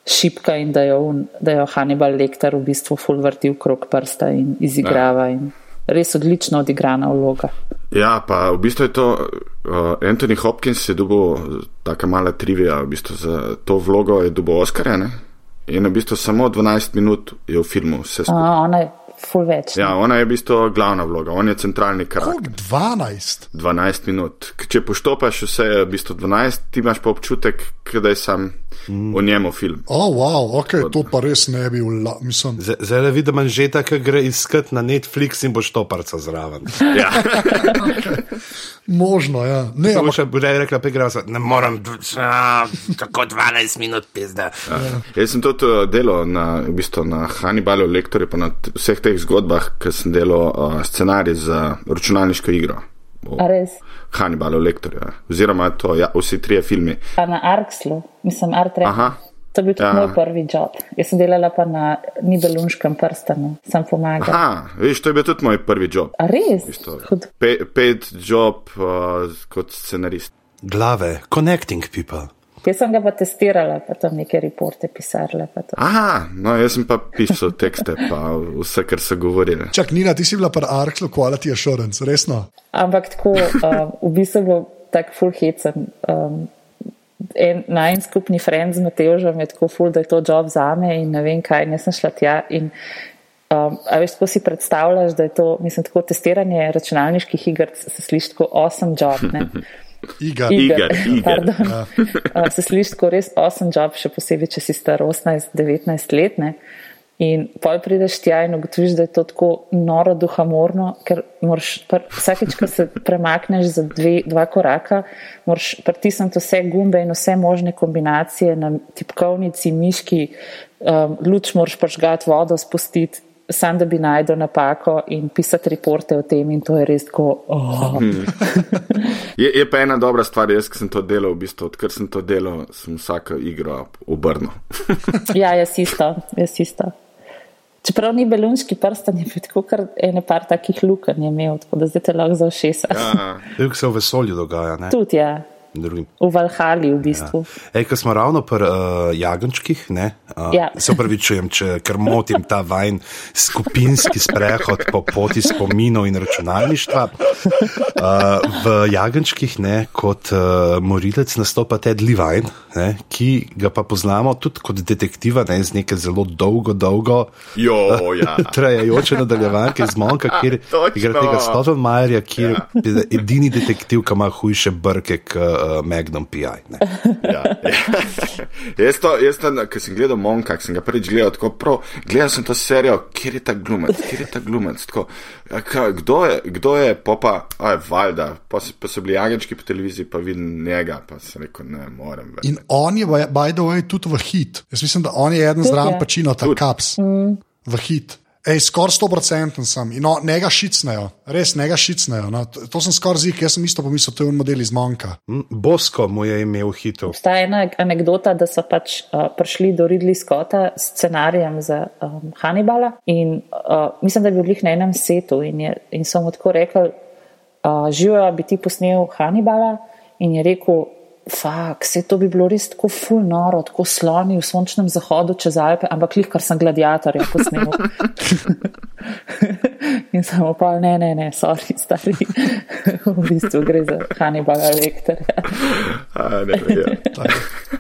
šipka in da jo, da jo Hannibal Lecter v bistvu full vrti v krog prsta in izigrava. Ja. In res odlično odigrana vloga. Ja, pa v bistvu je to uh, Anthony Hopkins je dobil tako mala trivija, v bistvu za to vlogo je dobil Oscar, ne? In v bistvu samo 12 minut je v filmu vse skupaj. Uh, ona je full več. Ja, ona je v bistvu glavna vloga, on je centralni karakter. 12? 12 minut. Če poštopaš vse, je v bistvu 12, ti imaš pa občutek, da je sam o njemu film. Oh, wow, okay, to pa res ne bi bil, mislim. Z- Zdaj le vidim, že tako gre iskat na Netflix in boš to parca zraven. Ja. Možno, ja. Ne, To bo ampak, še bude rekla, pa igra, ne morem, a, tako 12 minut pizda. Jaz sem tudi uh, delal na, v bistvu, na Hannibalu, lektorju, pa na vseh teh zgodbah, ker sem delal uh, scenarij za računalniško igro. O A res. Hannibalu, lektorju. ja. Oziroma, to, ja, vsi trije filmi. A na Arkslu, mislim, Artre. Aha. To je bil tudi Ja. moj prvi job. Jaz sem delala pa na Nibelunškem prstanu, sem pomagala. Aha, veš, to je bil tudi moj prvi job. A res? Pe, pet job uh, kot scenarist. Glave, connecting people. Jaz sem ga pa testirala, pa tam neke reporte pisarle. pa to. Aha, no, jaz sem pa pisal tekste, pa vse, kar so govorili. čak, Nina, ti si bila pri Arkslu Quality Assurance, resno. Ampak tako, um, v bistvu je bil tak full hecen. Um, en, naj skupni friend z Mateožem je tako full, da je to job za me in ne vem kaj, in jaz sem šla tja. In, um, a veš, tako si predstavljaš, da je to, mislim, tako testiranje računalniških iger, se sliši tako awesome job. Ne? Iga. Iger, iger. pardon. Uh, se sliši tako res awesome job, še posebej, če si star 18-19 let. Ne? In poj prideš tja in ugotoviš, da je to tako noro duhamorno, ker moraš pr, vsakeč, ko se premakneš za dve, dva koraka, moraš pritisniti vse gumbe in vse možne kombinacije na tipkovnici, miški, um, luč moraš pažgati, vodo spustiti, sam da bi najdel napako in pisati reporte o tem in to je res tako. Oh. Je, je pa ena dobra stvar, jaz, ki sem to delal, v bistvu, odkar sem to delal, sem vsako igro obrnil. Ja, jaz isto, jaz isto. Čeprav ni belunski prstan, je bil tako kar ene par takih lukenj imel, tako da zdaj te lahko za všesa. Ja, Veliko se v vesolju dogaja, ne? Tudi ja, Drugim. v Valhali v bistvu. Ej, ko smo ravno pri uh, jagenčkih, ne, uh, Ja. se upravičujem, če ker motim ta vajen skupinski sprehod po poti spominov in računalništva. Uh, v jagenčkih, ne, kot uh, morilec nastopa Ted Levine, ne, ki ga pa poznamo tudi kot detektiva, ne, z neke zelo dolgo, dolgo jo, ja. trajajoče nadaljevanke iz Monka, kjer igra tega Stotelmajerja, ki je edini detektiv, ki ima hujše brke k uh, Magnum PI. Ne. Ja, ja. jaz, to, jaz to, ko sem gledal Monka, sem ga prvič gledal, tako prav, gledal sem to serijo, kjer je ta glumec, kjer je ta glumec. Tako, ka, kdo, je, kdo je, popa, a je valjda, pa, so- pa so bili jagenčki po televiziji, pa vidim njega, pa sem rekel, ne morem več. In on je, by- by the way, tudi v hit. Jaz mislim, da on je eden zraven pačino, ta kaps. Mm. V hit. Ej, skoraj 100% sem. In no, njega šicnejo, res njega šicnejo. No. To, to sem skoraj zik, jaz sem isto pomislil, to je un model iz Monka. Bosko mu je imel hitov. Obstaja ena anekdota, da so pač uh, prišli do Ridley Scotta s scenarijem za um, Hannibala in uh, mislim, da je bil njih na enem setu in, je, in so mu tako rekli, uh, živijo, bi ti posnel Hannibala in je rekel, fak, se to bi bilo res tako full noro, tako sloni v sončnem zahodu čez Alpe, ampak lih, kar sem gladiatorja posnel. in samo pa, ne, ne, ne, sorry, stari, v bistvu gre za Hannibala. A, ne, ja.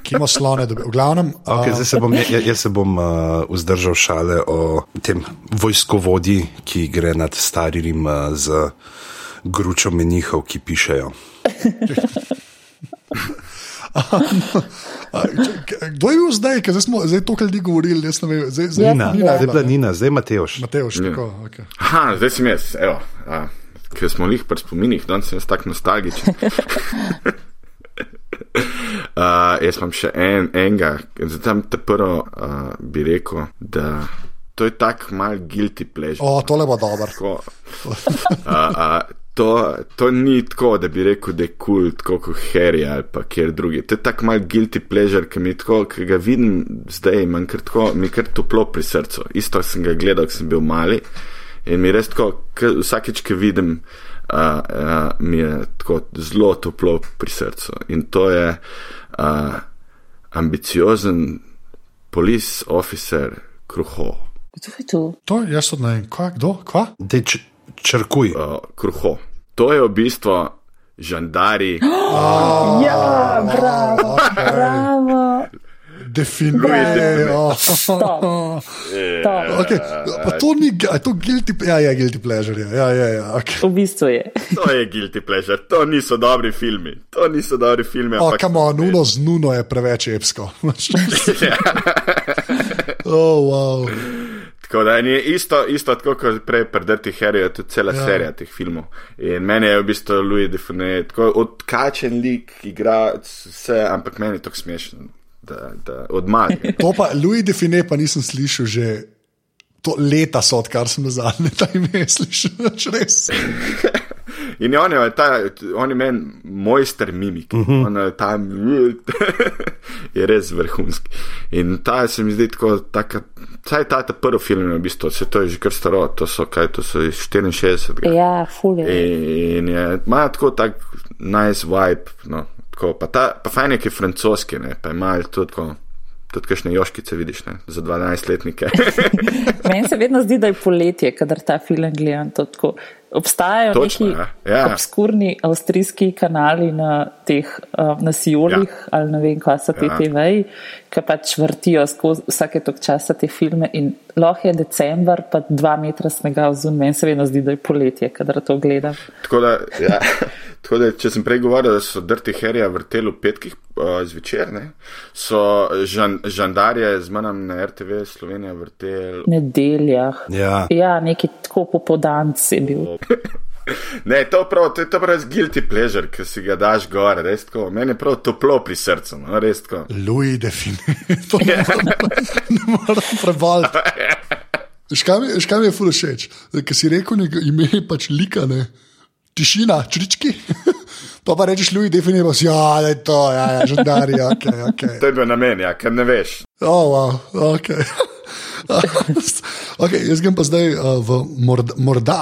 Ki ima slone, dobi. v glavnem. Okay, a, zdaj se bom, jaz, jaz se bom uh, vzdržal šale o tem vojskovodji, ki gre nad starim uh, z gručo menihov, ki pišejo. Kdo je bil zdaj, ker zdaj smo zdaj to, kar ljudi govorili, jaz ne vem. Zdaj, zdaj, Nina, Nina je zdaj je bila Nina, zdaj Mateoš. Mateoš, tako. Okay. Aha, zdaj sem jaz, evo. A, ker smo jih pri spominih, danes sem jaz tak nostalgičen. uh, jaz imam še en, enega, zdaj tam te prvo uh, bi rekel, da to je tak mal guilty pleasure. O, tole bo dobro. Tako, uh, uh, to, to ni tako, da bi rekel, da je kul, cool, tako kot Harry ali pa kjer drugi. To je tak mal guilty pleasure, ki mi tako, ki ga vidim zdaj, imam kar tako, mi kar toplo pri srcu. Isto sem ga gledal, ko sem bil mali in mi res tako, ke, vsakeč, ki vidim, uh, uh, mi je tako zelo toplo pri srcu. In to je uh, ambiciozen police officer kruho. Kdo je tu? To jaz tudi ne vem. Kva, kdo? Kva? Dej, č, črkuj. Uh, kruho. To je v bistvu žandari. Ja, bravo, bravo. Definiraj. oh. Stop. Stop. Okay. Pa to ni je to guilty, ja, je guilty pleasure. je. Ja, ja, ja, okay. V bistvu je. To je guilty pleasure, to niso dobri filmi. To niso dobri filmi. Oh, on, nuno z nuno je preveč epsko. oh, wow. Tako da je isto, isto tako kot prej predrti je tudi cela Ja. ja. serija teh filmov. In meni je v bistvu Louis Define, tako odkačen lik, igra vse, ampak meni je to smešno, da, da odmali. To pa Louis Define pa nisem slišal že. To leta so, odkar sem nazadnje ta ime slišal, več res. In on je, ta, on je meni mojster mimik, uh -huh. on je ta je res vrhunski. In ta se mi zdi tako, taka, saj ta, ta prvi film je v bistvu, se to je že kar staro, to so kaj, to so iz 64. Ja, ful je. In je, ima tako tak nice vibe, no, tako, pa, ta, pa fajn je, ki je francoski, ne, pa ima tudi tako. Tudi kakšne joškice vidiš, ne, za 12-letnike. Meni se vedno zdi, da je poletje, kadar ta film gledam. tako. Obstajajo Točno, neki ja. Ja. obskurni avstrijski kanali na teh uh, na Sijolih Ja. ali ne vem, kaj so te Ja. TV-ji, ki pač vrtijo skozi vsake tok časa te filme in lahko je december, pa dva metra snega vzun. Meni se vedno zdi, da je poletje, kadar to gledam. Tako da, ja, tako da, če sem prej govoril, da so Dirty Harryja vrteli v petkih uh, zvečer, ne, so žan, žandarje z menem na RTV Slovenija vrteli. Nedeljah. Ja. Ja, neki tako popodanc je bil. Ne, to, prav, to je to prav guilty pleasure, ki si ga daš gor, res tako. Meni je prav toplo pri srcu, no, res tako. Louis Define, to ne morem, ne morem prevaliti. Veš, kaj mi- je ful všeč? Ker si rekel, ime je pač likane, tišina, črički. Pa pa rečeš, Louis Define, pa si, ja, da je to, ja, ja žandari, ok, ok. To je bil namen, ja, ker ne veš. Oh, wow, ok. okay jaz grem pa zdaj uh, v morda, morda,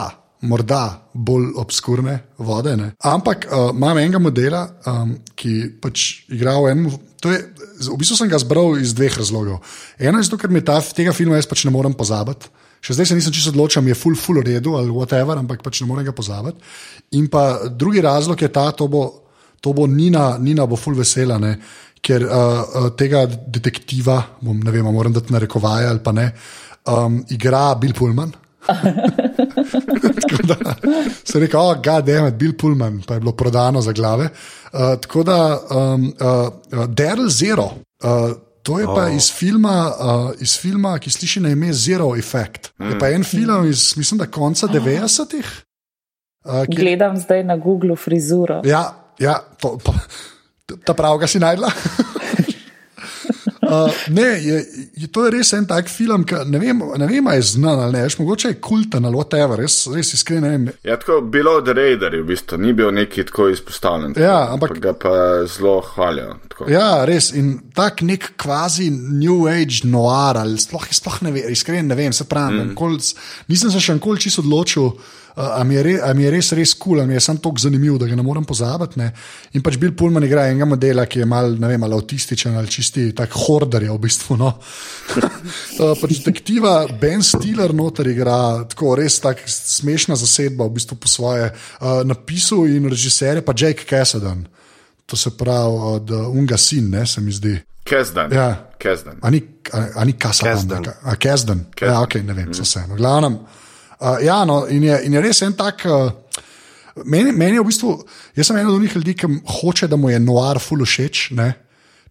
morda bolj obskurne vode. Ne? Ampak uh, imam enega modela, um, ki pač igra v enem. to Je, v bistvu sem ga zbral iz dveh razlogov. Eno je zato, ker mi ta, tega filma jaz pač ne morem pozabiti. Še zdaj se nisem čisto odločil, mi je full, full v redu ali whatever, ampak pač ne morem ga pozabiti. In pa drugi razlog je ta, to bo, to bo Nina, Nina bo full vesela, ne? ker uh, tega detektiva, bom, ne vem, moram dati narekovaje ali pa ne, um, igra Bill Pullman. da sem rekel, oh, it, Bill Pullman, pa je bilo prodano za glave. Uh, tako da um, uh, Daryl Zero. Uh, To je pa Oh. iz filma, uh, iz filma, ki sliši na ime Zero Effect. Je pa en film iz, mislim, da konca 90-ih. Uh, ki, Gledam zdaj na Google frizuro. ja, ja to, pa, ta pravga si najdla. Uh, ne, je, je, to je res en tak film, ki ne vem, ne vem, je znan ali ne, veš, mogoče je kulten ali whatever, res, res iskreno ne vem. Ja, tako bilo od Raiderja, v bistvu ni bil neki tako izpostavljen. Ja, tako, ampak- pa ga pa zelo hvalijo. tako. Ja, res in tak nek kvazi New Age noir ali sploh, sploh ne vem, iskreno ne vem, se pravi, mm. kol, nisem se še nikoli čisto odločil. Uh, a, mi re, a mi je res, res kul, cool, mi je samo tako zanimiv, da ga ne morem pozabiti. Ne? In pač Bill Pullman igra enega modela, ki je mal, vem, ali avtističen ali čisti tak horder je v bistvu. No? uh, pač detektiva Ben Stiller noter igra, tako res tak smešna zasedba, v bistvu po svoje. Uh, napisal in režiser je pa Jake Cassidy. To se pravi od Unga sin, ne se mi zdi. Kezdan. Ja. Kezdan. A ni, a, a ni Kasadan? Neka- A Kezden. Ja, ok, ne vem, mm. vseeno. Glavnem. Uh, ja, no, in je, in je res en tak. Uh, meni, meni je v bistvu, jaz sem eden od njih ljudi, ki hoče, da mu je noir full všeč. Ne?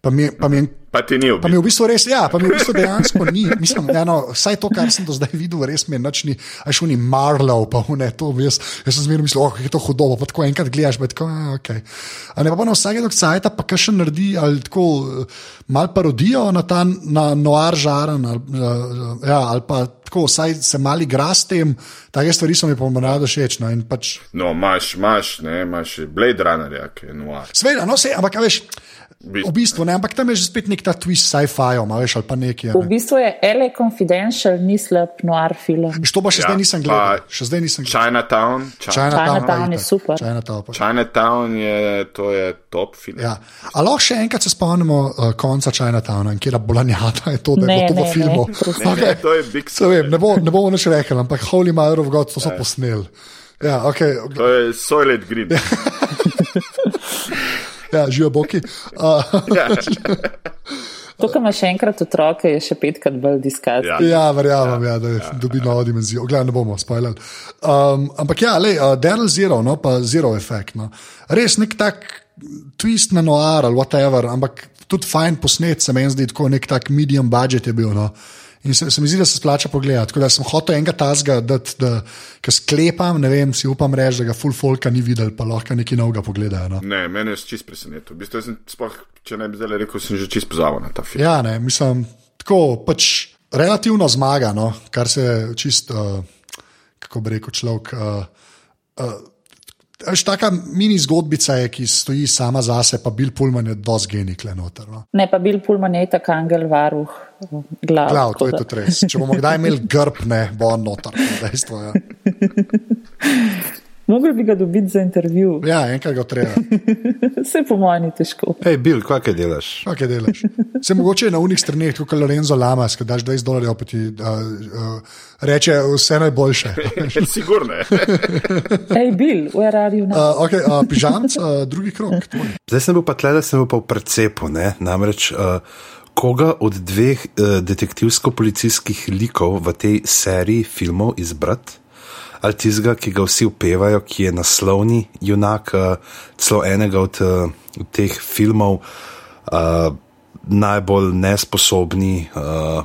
Pa mi, pa mi je Pa ti ni Pa mi ubil. je v bistvu res, ja, pa mi v bistvu dejansko ni. Mislim, ja, no, vsaj to, kar sem do zdaj videl, res mi je noč ni, a šel ni Marlow, pa ne, to jaz, jaz sem zmerno mislil, oh, je to hudo, pa tako enkrat gledaš, pa tako, a, ok. A ne pa, pa na vsake dok cajta, pa kar še naredi, ali tako eh, mal parodijo na ta na noir žaren, ali, uh, ja, ali pa tako, vsaj se mali igra s tem, take stvari so mi pa morda všeč. No, pač, No, imaš, imaš, ne, imaš Blade Runnerja, ki je noir. Sveda, no, se, ampak veš, V bistvu ne, ampak tam je že spet nek ta twist sci-fi, ali pa nekaj. a V Ne. bistvu je LA Confidential, ni slab noir film. Što pa še Ja, zdaj nisem gledal. Še zdaj nisem gledal. Chinatown. Chi- Chinatown je super. Chinatown, pa. Chinatown je, to je top film. Ja. A lahko še enkrat se spomnimo uh, konca Chinatowna, kjer bolanjata je to, da je Ne, v ne, filmu. ne. Ne, Okay. ne, to je Big vem, ne, bo, ne bomo nič rekli, ampak Holy Mother of God, to so posneli. Ja, okay. To je Soylent Green. ja živijo boki. Uh, Ja. To, kar ima še enkrat otroke, je še petkrat bolj diskant. Ja. Ja, verjamem, ja, da ja, dobi ja. novo dimenzijo. Glej, ne bomo spoilali. Um, ampak ja, le, uh, Daryl Zero, no, pa Zero Effect. No. Res nek tak twist na noir ali whatever, ampak tudi fajn posnet, se meni zdi, tako nek tak medium budget je bil. No. In se, se mi zdi, da se splača pogledati. Tako da sem hotel enega tazga, da, da ki sklepam, ne vem, si upam reči, da ga full folka ni videl, pa lahko nekaj novega pogledajo. No. Ne, mene je čist presenetil. V bistvu, jaz sem sploh, če ne bi zdaj rekel, sem že čist pozabil na ta film. Ja, ne, mislim, tako pač relativno zmaga, no, kar se čist, uh, kako bi rekel človek. Uh, uh, Až taka mini zgodbica je, ki stoji sama zase, pa Bill Pullman je dosti genik le noter. No. Ne, pa bil Pulman je tak angel varuh glav. Glav, to je tudi res. Če bomo kdaj imeli grb, ne bo noter. to je Dejstvo, ja. Mogli bi ga dobiti za intervju. ja, enkrat ga treba. Vse po mojem ni težko. Hej, Bil, kaj kaj delaš? Kaj kaj delaš? Se mogoče na unih straneh, kot Lorenzo Lamas, ki daš 20 dolarjev, pa ti uh, uh, reče vse najboljše. Sigurno je. Hej, Bill, where are you now? Uh, okay, uh, pižamc, uh, drugi krok. tvoj. Zdaj sem bil pa tle, da sem bil pa v precepu. Ne? Namreč, uh, koga od dveh uh, detektivsko-policijskih likov v tej seriji filmov izbrati? Ali tistega, ki ga vsi upevajo, ki je naslovni junak, uh, celo enega od uh, teh filmov, uh, najbolj nesposobni uh,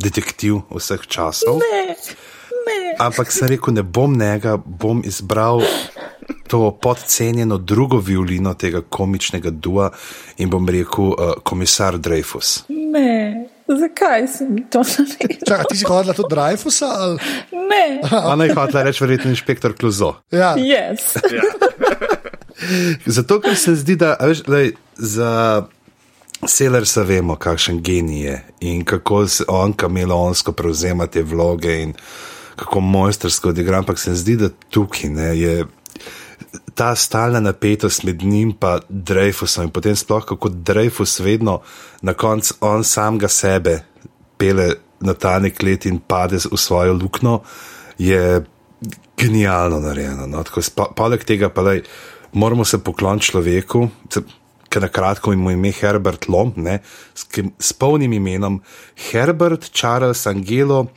detektiv vseh časov. Ne, ne. Ampak sem rekel, ne bom njega, bom izbral to podcenjeno drugo violino tega komičnega dua in bom rekel, uh, komisar Dreyfus. ne. Zakaj sem to naredil? Čakaj, ti si hodila tudi Dreyfusa? Ali? Ne. Ona je hotela reči, verjetno inšpektor Kluzo. Ja, Yes. Zato, ker se zdi, da a veš, lej, za Selersa vemo, kakšen genij je in kako se on kameleonsko prevzema te vloge in kako mojstrsko odigra. Ampak se zdi, da tukaj ne, je ta stalna napetost med njim in Dreyfusom in potem sploh kako Dreyfus vedno na koncu on samega sebe pele na ta nek let in pade v svojo luknjo, je genialno narejeno. No? Tako, spa- poleg tega pa lej, moramo se pokloniti človeku. Ker na kratko ima ime Herbert Lom, ne, s, s polnim imenom Herbert Charles Angelo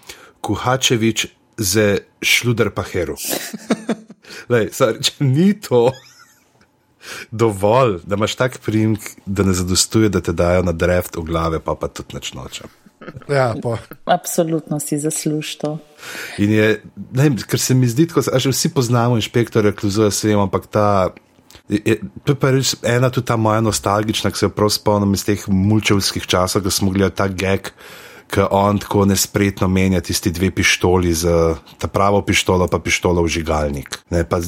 Kuhačevič ze Šluder Paheru. Lej, sorry, če ni to dovolj, da imaš tak primek, da ne zadostuje, da te dajo na dreft v glave, pa pa tudi neč nočem. ja, pa. Absolutno si zasluž to. In je, ne vem, ker se mi zdi, da že vsi poznamo inšpektorja, kluzuje se jim, ampak ta. Je, to je pa res ena tudi ta moja nostalgična, ki se jo prav spomnim iz teh mulčevskih časov, ko smo gledali ta geg, ki on tako nespretno menja tisti dve pištoli, z, ta pravo pištolo pa pištolo v žigalnik. Ne, pa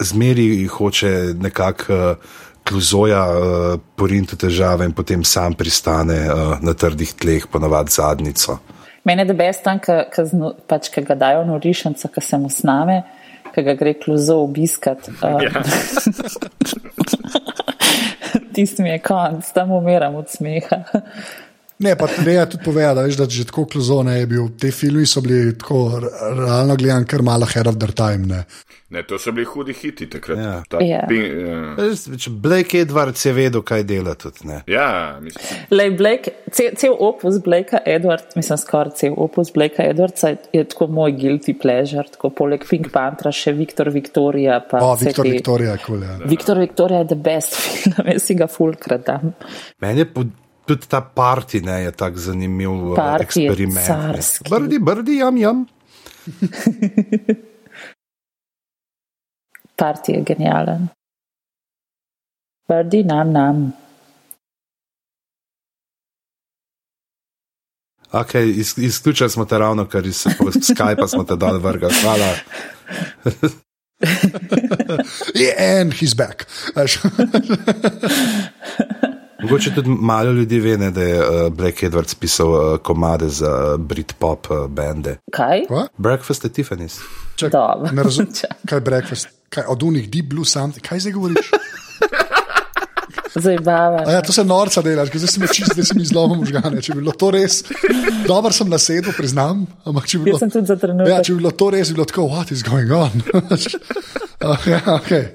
zmeri hoče nekako uh, kluzoja uh, porinti v težave in potem sam pristane uh, na trdih tleh, ponavadi zadnico. Mene je best tam, pač, ki ga dajo na rišanca, ki se mu sname, ki ga gre kluzo obiskat. Uh, Ja. Tisti mi je konc, tam umiram od smeha. Ne, pa treba tudi povedati, da, veš, da že tako klozone je bil. Te filmi so bili tako realno gledan, kar malo head of their time. Ne. Ne, to so bili hudi hiti takrat. Ja. Ta Ja. ping- ja. Res, če Blake Edwards je vedel, kaj dela tudi. Ne. Ja, mislim. Lej, Blake, cel, cel opus Blakea Edwards, mislim skoraj cel opus Blakea Edwardsa je, je tako moj guilty pleasure, tako poleg Pink Pantra še Viktor Viktorija. Pa O, Viktor te- Viktorija, kul. Ja. Viktor Viktorija je the best film, jaz si ga fulkrat dam. Meni je po- tudi ta parti ne, je tako zanimiv eh, Party eksperiment. carski. Brdi, brdi, jam, jam. Parti je genijalen. Brdi nam nam. Okay, iz, izključili smo te ravno, ker iz Skypa smo te dal vrga. Hvala. Yeah, and he's back. Mogoče tudi malo ljudi ve, ne, da je uh, Blake Edwards pisal uh, komade za Britpop uh, bende. Kaj? Kva? Breakfast at Tiffany's. Čak, Dobro. ne razumem, kaj je breakfast. Kaj, od unih deep blue something. Kaj zdaj govoriš? Zabava. A Ja, to se norca delaš, ker zdaj si mi čist, zdaj si mi zlomil možgane. Če bi bilo to res, dobro sem nasedel, priznam. Ampak če bi bilo, Jaz sem tudi za trenutek. ja, če bi bilo to res, bi bilo tako, what is going on? uh, ja, okay.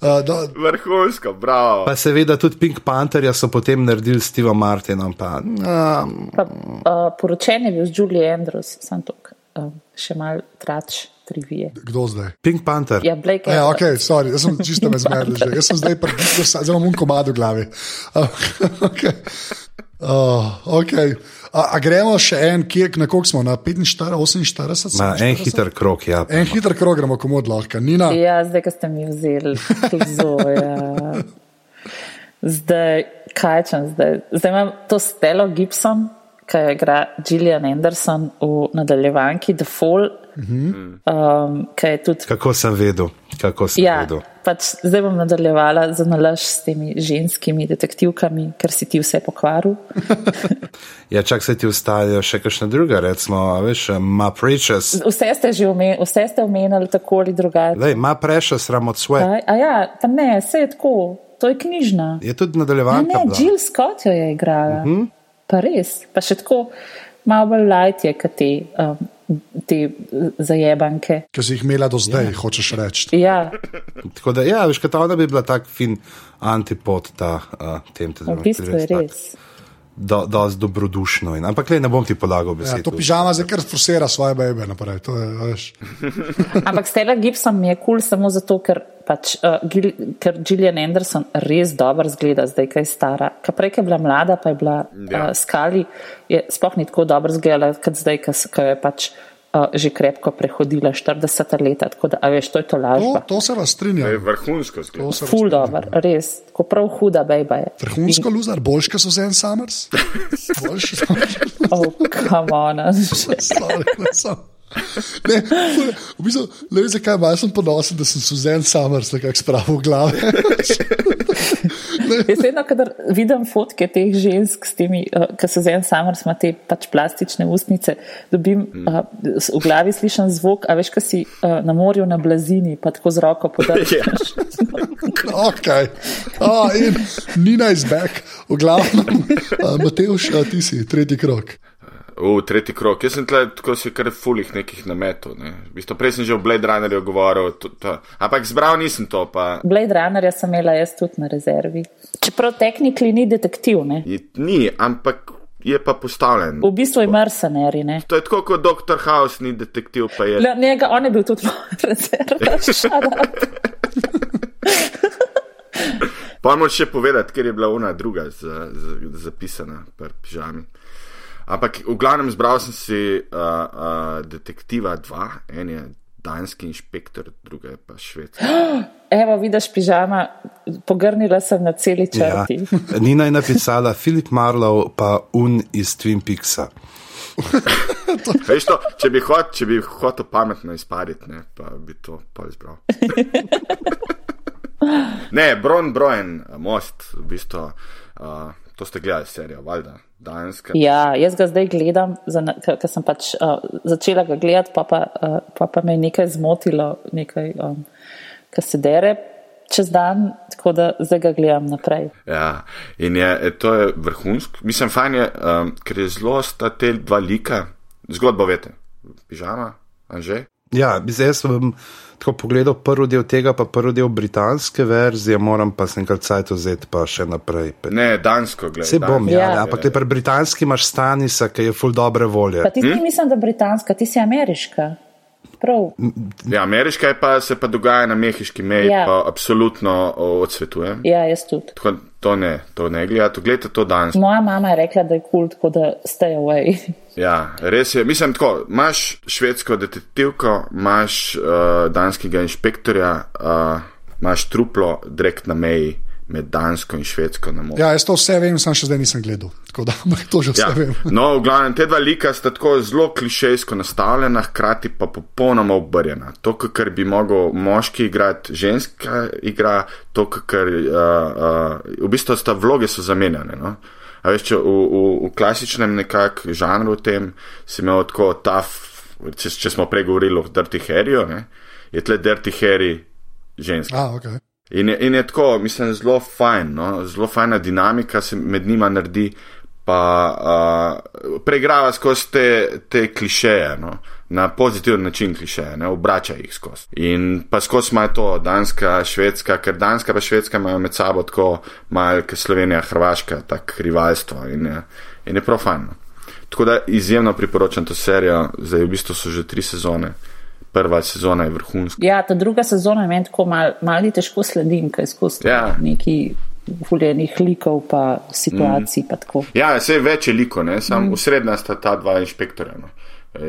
Uh, da, Vrhunsko, bravo. Pa seveda tudi Pink Pantherja so potem naredili s Stevom Martinom. Pa, um, Pa, uh, poročen je bil z Julie Andrews, sem tukaj. Um, še mal trač trivije. kdo zdaj? Pink Panther. Ja, Blake Ja, ok, sorry, jaz sem čisto me zmedel že. Jaz sem zdaj pri zelo mun komadu glavi. Uh, okay. Uh, okay. a, a gremo še en, kje, na koliko smo? Na 45, 48? Ma, en 47? hiter krok, ja. En hiter krog gremo, komod lahko. Nina, Ja, zdaj, ko ste mi vzeli klizo. Ja. Zdaj, kaj čem zdaj? Zdaj imam to Stelo Gibson, ki jo igra Gillian Anderson v nadaljevanki The Fall, um, ki je tudi. Kako sem vedel? Kako sem Ja, vedel? Pač zdaj bom nadaljevala za nalaž s temi ženskimi detektivkami, ker si ti vse pokvaril. Ja, čak se ti ustalijo še kakšne druge, recimo, a veš, Ma Precious. Vse ste že omenili, vse ste omenili tako ali drugače. Lej, Ma Precious, Ramot. Kaj? A ja, pa ne, vse je tako, to je knjižna. Je tudi nadaljevanka. ne, bila. Jill Scott jo je igrala. Uh Mhm. -huh. Pa res, pa še tako malo bolj light je, kot te, um, te zajebanke. ki si jih imela do zdaj, hočeš reči. Ja, Tako da, ja, veš, kot da bi bila tak fin antipod ta uh, tem. v bistvu je res. Do, dosti dobrodušno. In, ampak le ne bom ti polagal Ja, besed. to pižama zdaj kar forsira svoje bebe naprej. To je, veš. Ampak Stella Gibson mi je kul cool samo zato, ker, pač, uh, Gil, ker Gillian Anderson res dobro zgleda, zdaj, ko je stara. Ker prej, ko je bila mlada, pa je bila Ja. uh, skali, je sploh ni tako dobro zgledala, kot zdaj, ko je pač uh, že krepko prehodila 40 leta. Tako da, a veš, to je to To, lažba. to se vas To je vrhunsko. To vas Ful dobro, res, ko prav huda bejba je. Vrhunsko luzar, boljš, kot so Zen Summers. Boljši so. Oh, come on. Ne, v bistvu, ne vem, zakaj malo sem ponosen, da sem Suzen Summers nekako spravil v glave. Jaz vedno, kadar vidim fotke teh žensk, s temi, uh, ki so zdaj samar, ima te pač plastične ustnice, dobim uh, v glavi slišen zvok, a veš, ko si uh, na morju na blazini, pa tako z roko podržiš. Ok, oh, in Nina is back, v glavnem, uh, Mateuš, uh, ti si tretji krok. V tretji krok. Jaz sem tle tako si kar fulih nekih nametov. Ne. V bistvu, prej sem že o Blade Runnerju govoril, to, to. ampak zbral nisem to. Pa, Blade Runnerja sem imela jaz tudi na rezervi. Čeprav tehnikli ni detektiv, ne? je, ni, ampak je pa postavljen. V bistvu je mercenari, ne? To je tako kot Dr. House, ni detektiv, pa je. Le, njega, on je bil tudi rezerva. shut up. Pa moram še povedati, ker je bila ona druga za, za, zapisana pri pižami. Ampak v glavnem zbral sem si uh, uh, detektiva dva, en je danski inšpektor, druga je pa švedska. Evo, vidiš pižama, pogrnila sem na celi Ja. črti. Nina je napisala Filip Marlow, pa Un iz Twin Peaksa. Veš to, če bi, hot, če bi hotel pametno izpariti, ne, pa bi to pa izbral. ne, Bron Brojen, most, v bistvu, uh, to ste gledali serijo, valjda, danska. Ja, jaz ga zdaj gledam, ker sem pač uh, začela ga gledati, pa pa, uh, pa pa me je nekaj zmotilo, nekaj, um, kar se dere čez dan, tako da zdaj ga gledam naprej. Ja, in je, e, to je vrhunsko. Mislim, fajn je, um, ker je zelo sta te dva lika, zgodbo veste, pižama, anže. Ja, zdaj sem tako pogledal prvi del tega, pa prvi del britanske verzije, moram pa se enkrat cajt vzeti, pa še naprej. Ne, dansko gledaj. Se bom, ja, Ja. ja, ampak le pri britanski imaš Stanisa, ki je full dobre volje. Pa ti hm? mislim, da britanska, ti si ameriška. Prav. Ja, ameriška je pa, se pa dogaja na mehiški meji, ja. Pa absolutno odsvetujem. Ja, jaz tudi. Tako, to ne, to ne gledate, gledajte to danes. Moja mama je rekla, da je kul, tako da stay away. Ja, res je. Mislim, tako, imaš švedsko detektivko, imaš uh, danskega inšpektorja, uh, imaš truplo direkt na meji med dansko in švedsko. Ja, jaz to vse vem, sam še zdaj nisem gledal. Tako da to že vse Ja. vem. No, v glavnem, te dva lika sta tako zelo klišejsko nastavljena, hkrati pa popolnoma obrjena. To, kar bi mogel moški igrati, ženska igra, to, kar uh, uh, v bistvu sta vloge so zamenjane. No? A veš, če v, v, v klasičnem nekak žanru tem si imel tako taf, če, če smo prej govorili o Dirty Harryju, je tle Dirty Harry ženska. A, okay. In je, in je tako, mislim, zelo fajn, no? zelo fajna dinamika se med njima naredi, pa uh, preigrava skozi te, te klišeje. No? na pozitiven način klišeje, ne obrača jih skozi. In pa skozi ima to Danska, Švedska, ker Danska pa Švedska imajo med sabo tako malo, kot Slovenija, Hrvaška, tako rivalstvo in je, in je profano. Tako da izjemno priporočam to serijo, zdaj v bistvu so že tri sezone. Prva sezona je vrhunska. Ja, ta druga sezona je meni tako malo mal težko sledim, kaj skozi Ja. neki voljenih likov pa situacij. Mm. Pa tako. Ja, vse več je liko, ne? sam mm. usrednja sta ta dva inšpektorja. No.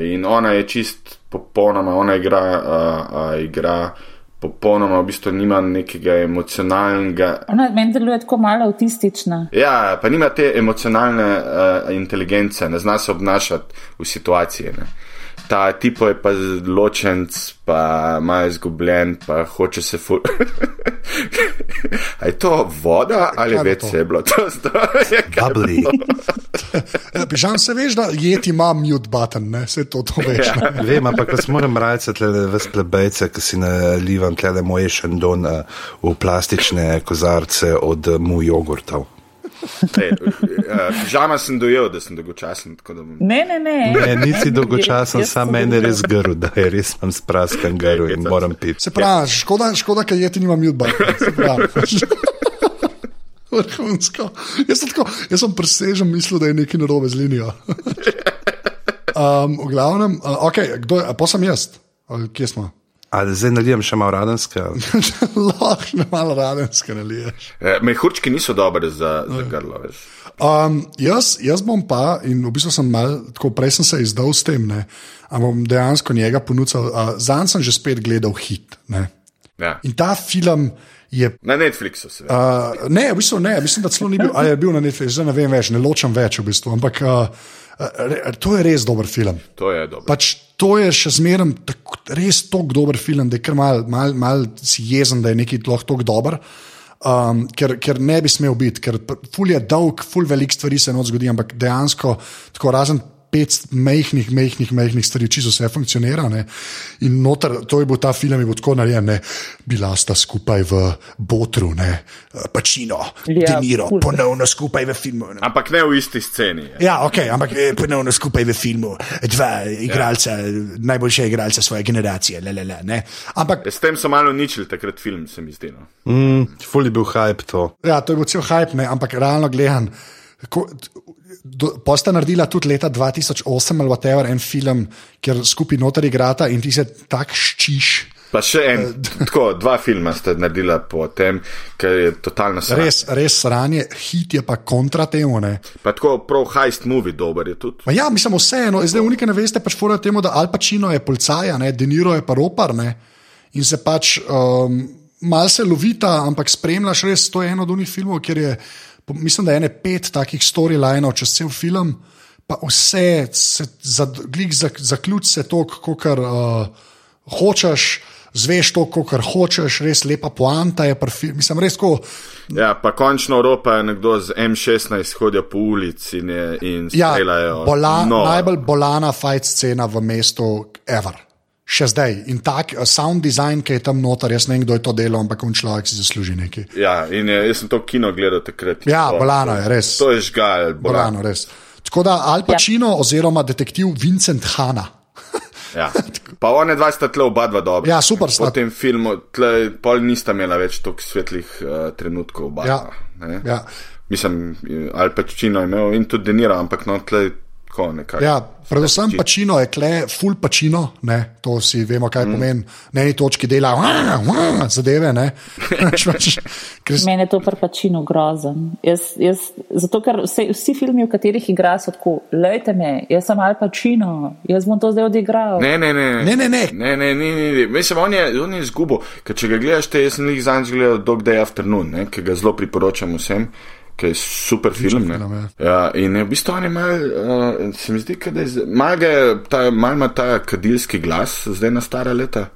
In ona je čist popolnoma, ona igra, uh, uh, igra popolnoma, v bistvu nima nekega emocionalnega. Ona meni deluje tako malo avtistična. Ja, pa nima te emocionalne uh, inteligence, ne zna se obnašati v situaciji. Ne. Ta tipo je pa ločenc, pa ima izgubljen, pa hoče se ful. A je to voda ali Kaj več se je bilo? To bo Bubbly. Ja, Pižam se veš, da jeti ima mute button, ne? se to, to veš. Ja. Vem, ampak vas moram rajati tle ves plebejce, ki si nalivam tle moj šendon uh, v plastične kozarce od mu jogurtov. Ej, uh, Žama sem dojel, da sem dolgočasen. tako da bom- Ne, ne, ne. Ne, nisi dolgočasen, sam meni res grl, da je res imam spraskan grl in moram piti. Se pravi, škoda, škoda ker jeti nima mute button. Se pravi. Vrhunsko. Jaz sem, tako, jaz sem presežen mislil, da je nekaj narobe z linijo. Um, v glavnem, uh, okay, kdo je, pa sem jaz, Ali kje smo? Ali zdaj nalijem še malo radenske? Lahko malo radenske naliješ. Eh, Mehurčki niso dobri za, za grlo, veš. Um, jaz, jaz bom pa, in v bistvu sem mal, tako prej sem se izdal s tem, ne, ampak bom dejansko njega ponudil. Uh, Zanj sem že spet gledal hit. Ne. Ja. In ta film je. Na Netflixu se. Uh, ne, v bistvu ne, mislim, da celo ni bil, ali je bil na Netflixu, zdaj ne vem več, ne ločem več v bistvu. Ampak uh, uh, to je res dober film. to je dobro. Pač to je še zmeraj tako- res tako dober film, da je kar mal, mal, mal si jezen, da je lahko tako dober. Um, ker, ker ne bi smel biti, ker ful je dolg, ful velik stvari se noč zgodi, ampak dejansko, tako razen pet majhnih, majhnih, majhnih stvari, čisto vse funkcionira. Ne? In noter, to je bil ta film, je bil tako narejen, ne? bila sta skupaj v Botru, ne, Pačino, Ja, ja, Deniro, ful. ponovno skupaj v filmu. Ne? Ampak ne v isti sceni. je. Ja, ok, ampak eh, ponovno skupaj v filmu, dva igralca, ja. najboljša igralca svoje generacije. Le, le, le, ne. ampak S tem so malo uničili takrat film, se mi zdi. No. Mm, ful je bil hype to. ja, to je bil cel hype, ne, ampak realno gledan. Posta naredila tudi leta 2008 ali whatever, en film, kjer skupaj noter igrata in ti se tak ščiš. Pa še en, tako, dva filma ste naredila po tem, ker je totalno sranje. Res, res sranje, hit je pa kontra temu. Ne. Pa tako prav heist movie dober je tudi. Ma ja, mislim, vseeno, zdaj unike ne veste, pač fora temu, da Al Pacino je policaja, ne, De Niro je pa ropar, ne, in se pač um, mal se lovita, ampak spremljaš res, to je eno od unih filmov, kjer je, mislim, da je ene pet takih storylinov čez cel film, pa vse, se, za, glik za, zaključ se to, kot uh, hočeš. Zveš to, kar hočeš, res lepa poanta je, pa film, mislim, res tako. Ja, pa končno Evropa je nekdo z M16 hodijo po ulici in, je- in Ja, streljajo. bola, no, najbolj bolana fight scena v mestu, ever. Še zdaj. In tak uh, sound design, ki je tam noter, jaz ne vem, kdo je to delal, ampak on človek si zasluži nekaj. Ja, in je, jaz sem to kino gledal takrat. Ja, To- bolano je, res. To je žgal, bolano. Bolano, res. Tako da Al Pacino ja. oziroma detektiv Vincent Hanna. Ja. Pa one dva sta tle oba dva dobra. Ja, super sta. Po tem filmu, tle, pol nista imela več toliko svetlih uh, trenutkov oba. Ja. ne. Ja. Mislim, Al Pacino je imel in tudi Denira, ampak no, tle tako nekako. Ja, predvsem Pacino je kle, full Pacino, ne, to vsi vemo, kaj mm. pomeni. Na eni točki dela zadeve. ne. Pač, ker s- Mene je to prpačino grozen. Jaz, jaz, zato, ker vse, vsi filmi, v katerih igra, so tako, lejte me, jaz sem Al Pacino, jaz bom to zdaj odigral. Ne, ne, ne. Ne, ne, ne. ne, ne, ne, ne, ne. Mislim, on je, on je izgubil, ker če ga gledaš, te jaz sem jih zanj gledal Dog Day Afternoon, ne, ki ga zelo priporočam vsem. Ki je super film. film, ne. ja, in je v bistvu on je mal, uh, se mi zdi, da je, mal, je ta, mal ima ta kadilski glas, zdaj na stara leta.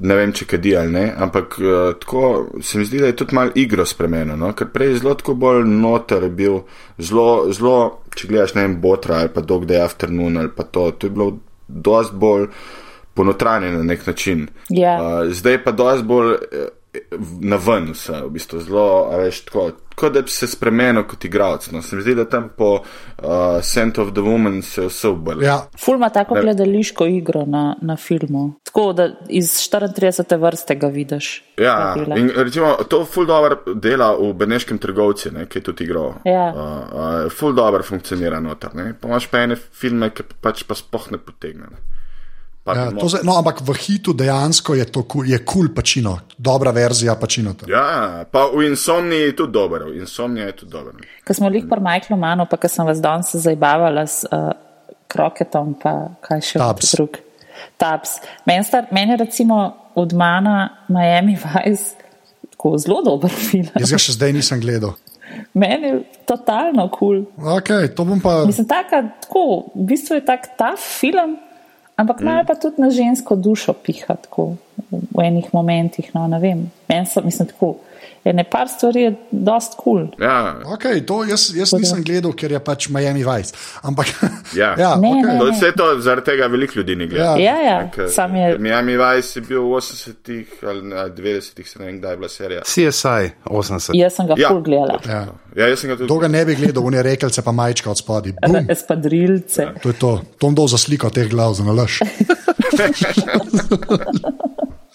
Ne vem, če kadi ali ne, ampak uh, tako se mi zdi, da je tudi mal igro spremenil, no? ker prej je zelo tako bolj noter bil, zelo, zelo, če gledaš ne vem, Botra ali pa Dog Day Afternoon ali pa to, to je bilo dost bolj ponotranjen na nek način. Ja. Uh, zdaj pa dosti bolj, eh, na ven vse, v bistvu zelo, a veš, tako, kot da bi se spremenil kot igralec. No. Se mi zdi, da tam po uh, Scent of the Woman se vse obrne. Ja, Ful ima tako Ne. gledališko igro na, na filmu. Tako da iz 34. vrste ga vidiš. Ja, in recimo, to ful dobro dela v Beneškem trgovci, ne, ki je tudi igral. Ja. Uh, uh, ful dobro funkcionira noter. Ne. Pa imaš pa ene filme, ki pa pač pa spoh ne potegne. Ne. Pa ja, zdaj- no, ampak v hitu dejansko je to kul, je kul pačino, dobra verzija pačino. Ja, pa v Insomniji je tudi dober, v Insomniji je tudi dober. Ko smo lik pri Michaelu Manu, pa ko sem vas danes zabavala s uh, kroketom, pa kaj še Tubbs. drug. Tabs. Meni star- meni recimo od Mana Miami Vice tako zelo dober film. Jaz ga še zdaj nisem gledal. Meni je totalno kul. Cool. Okay, to bom pa. Mislim, taka, tako, v bistvu je tak ta film, ampak malo pa tudi na žensko dušo piha tako, v enih momentih. No, ne vem. Meni so, mislim, tako, ene par stvari je dost kul. Cool. Ja, Okay, to jaz, jaz nisem gledal, ker je pač Miami Vice. Ampak, Ja. ja, Ne, okay. ne. To, vse to zaradi tega veliko ljudi ni gledalo. Ja. Ja, ja, Ker sam je. Miami Vice je bil v 80-ih ali na 90-ih, se ne vem, kdaj je bila serija. CSI 80. Jaz sem ga Ja. ja. ful gledala. ja. Ja, jaz sem ga tudi. To ga ne bi gledal, une rekelce pa majčka od spodaj. Bum, Espadrilce. to je to. To bom dol za sliko teh glav, za nalaž.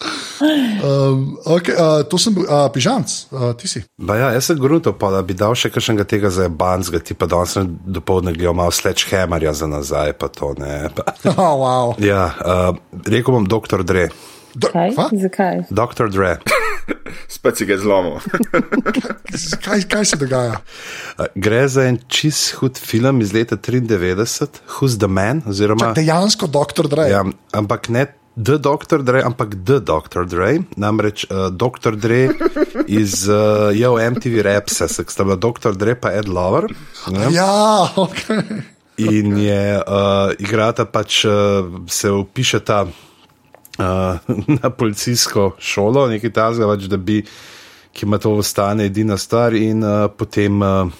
Um, okay, uh, to sem bil, uh, pižamc, uh, ti si. Ba ja, jaz sem grunto, pa da bi dal še kakšnega tega za banzga, ti pa danes do povdne gledal malo sledgehammerja za nazaj, pa to ne. Pa. Oh, wow. Ja, uh, rekel bom dr. Dre. Do, Kaj? kva? Zakaj? Dr. Dre. Spet si ga zlomil. kaj, kaj se dogaja? Uh, gre za en čist hud film iz leta 93, Who's the Man? Oziroma, Dejansko doktor Dre. ja, ampak ne The Dr. Dre, ampak The Dr. Dre. Namreč uh, Dr. Dre iz uh, je v MTV Rapsa, sta bila Dr. Dre pa Ed Lover. Ne? ja okay. In je uh, igrata pač, uh, se upišeta uh, na policijsko šolo, nekaj tazga, pač, da bi, ki ima to ostane edina stvar, in uh, potem uh,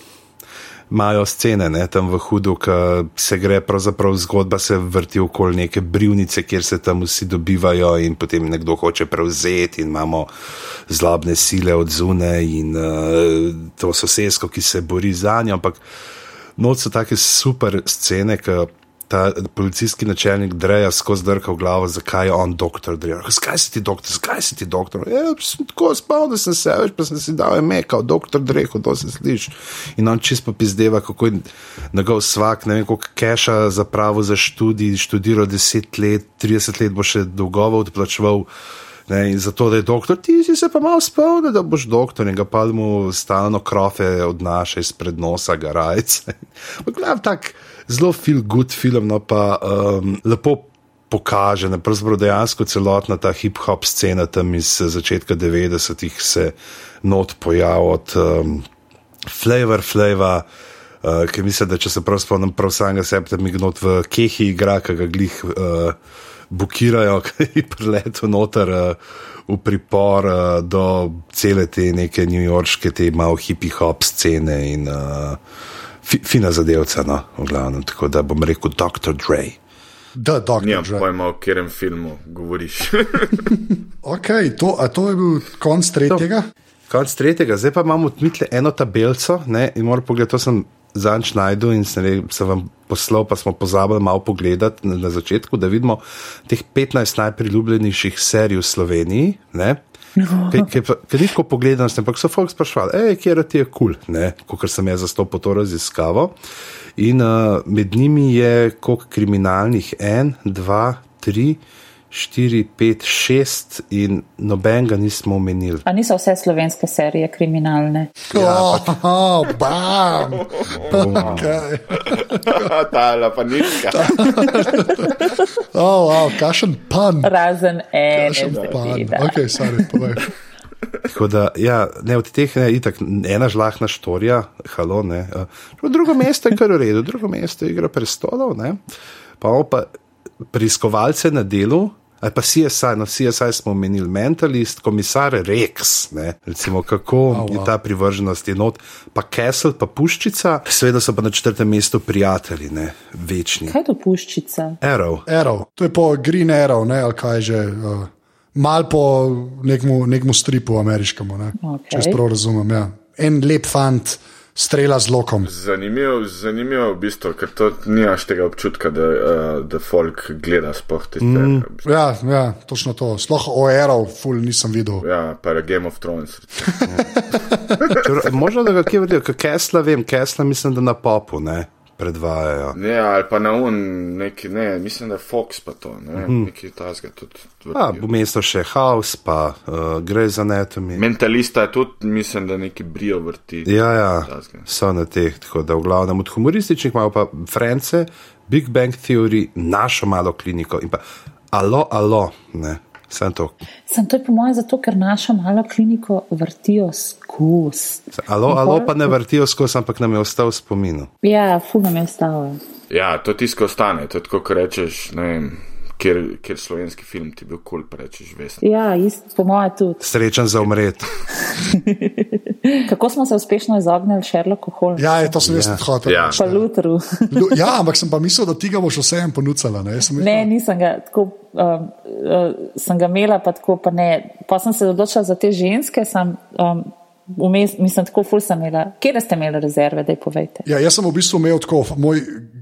imajo scene ne, tam v hudu, ki se gre, pravzaprav zgodba se vrti okoli neke brivnice, kjer se tam vsi dobivajo, in potem nekdo hoče prevzeti, in imamo zlobne sile od zune in uh, to sosedsko, ki se bori za njo. Ampak noč so take super scene, ki ta policijski načelnik Dreja skozi drka v glavo, zakaj je on doktor Dreja. Zakaj si ti doktor, zakaj si ti doktor? Ja, sem tako spal, da sem se več, pa sem si dal ime, kot doktor Drejo, to se sliši. In on čist pa pizdeva, kako je njegov svak, ne vem, koliko keša zapravo za študij, študiral 10 let, 30 let bo še dolgovo odplačeval. Ne, in zato, da je doktor, ti si se pa malo spomnil, da boš doktor in ga pa mu stalno krofe odnaša izpred nosa, garajce. Gledam tak zelo feel good film, no pa um, lepo pokaže, ne pravzaprav dejansko celotna ta hip-hop scena tam iz eh, začetka 90-ih se not pojav od um, Flavor Flava. Uh, ker mislim, da če se prav spomnim, prav samega sebe, da mi gnot v kehi igra, ki ga glih uh, bukirajo, ki je priletel noter uh, v pripor uh, do cele te neke newyorške, te malo hipi-hop scene in uh, fi, fina zadevca, no, v glavnem. Tako da bom rekel Dr. Dre. Da, doktor Nimam Dre. pojma, o katerem filmu govoriš. Okay, to, a to je bil konc tretjega? Konc tretjega, zdaj pa imamo odmitle eno tabelico ne, in moram pogledati, to sem zanč najdu in sem, sem vam poslal, pa smo pozabili malo pogledati na, na začetku, da vidimo teh 15 najpriljubljenejših serij v Sloveniji. Ne. Ker ni tako pogledano, ampak so folk sprašvali, hej, kje ti je kul, cool, kot sem jaz zastopal to raziskavo. In uh, med njimi je koliko kriminalnih, en, dva, tri, štiri, pet, šest in nobenega nismo omenili. A niso vse slovenske serije kriminalne? Ja, oh, bam! Okay. Ta pa nička. Oh, wow, kašen pan. Razen ene, Kašen pan. Ok, sorry, povej. Tako da, ja, ne, od teh je itak ena žlahna štorija, halo, ne. Uh, drugo mesto je kar v redu, drugo mesto je igra prestolov, ne. Pa pa preiskovalce na delu. Ali pa CSI, no CSI smo omenili, mentalist, komisar Rex, ne, recimo kako oh, wow. je ta privrženost enot, pa Castle, pa Puščica, seveda so pa na četrtem mestu prijatelji, ne, večni. Kaj je to puščica? Arrow. Arrow, to je po Green Arrow, ne, ali kaj že. Uh, mal po nekmu, nekmu stripu ameriškemu, ne? Okej. če jaz prav razumem. Ja. En lep fant strela z lokom. Zanimivo, zanimivo v bistvu, ker to nimaš tega občutka, da, uh, da folk gleda sploh te stvari. Mm. Ja, ja, točno to. Sploh OR-ov, ful nisem videl. Ja, pa Game of Thrones. Čer- Možno da ga kje vidijo, ker Kesla vem, Kesla mislim, da na popu ne predvajajo. Ne, ali pa na un, neki, ne, mislim, da je Fox pa to, ne, mm. neki tasga tudi. A, vrtijo. bo mesto še House, pa uh, Grey's Anatomy. Mentalista je tudi, mislim, da neki brio vrti. Ja, ja, Tazga. so na teh, tako da v glavnem od humorističnih imamo pa France, Big Bang Theory, našo malo kliniko in pa alo, alo, ne, sem to. Sem to je po mojem zato, ker našo malo kliniko vrtijo skozi. Alo, alo pa ne vrtijo skozi, ampak nam je ostal v spominu. Ja, ful nam je ostalo. Ja, to tisto ostane, to je tako, ko rečeš, ne vem, kjer, kjer slovenski film ti bil kul, cool, rečeš, veš. Ja, ist, po mojem tudi. Srečen za umret. Kako smo se uspešno izognili Sherlocku Holmesu? Ja, je, to sem jaz Ja. hotel. Ja. Pa ne. Lutru. Lu- Ja, ampak sem pa mislil, da ti ga boš vseeno ponudila. Ne, sem Ne, mislil- nisem ga tako, um, uh, sem ga imela, pa tako, pa ne. Pa sem se odločila za te ženske, sem, um, vmes, mislim, tako ful sem imela. Kje ste imeli rezerve, da povejte? Ja, jaz sem v bistvu imel tako, moj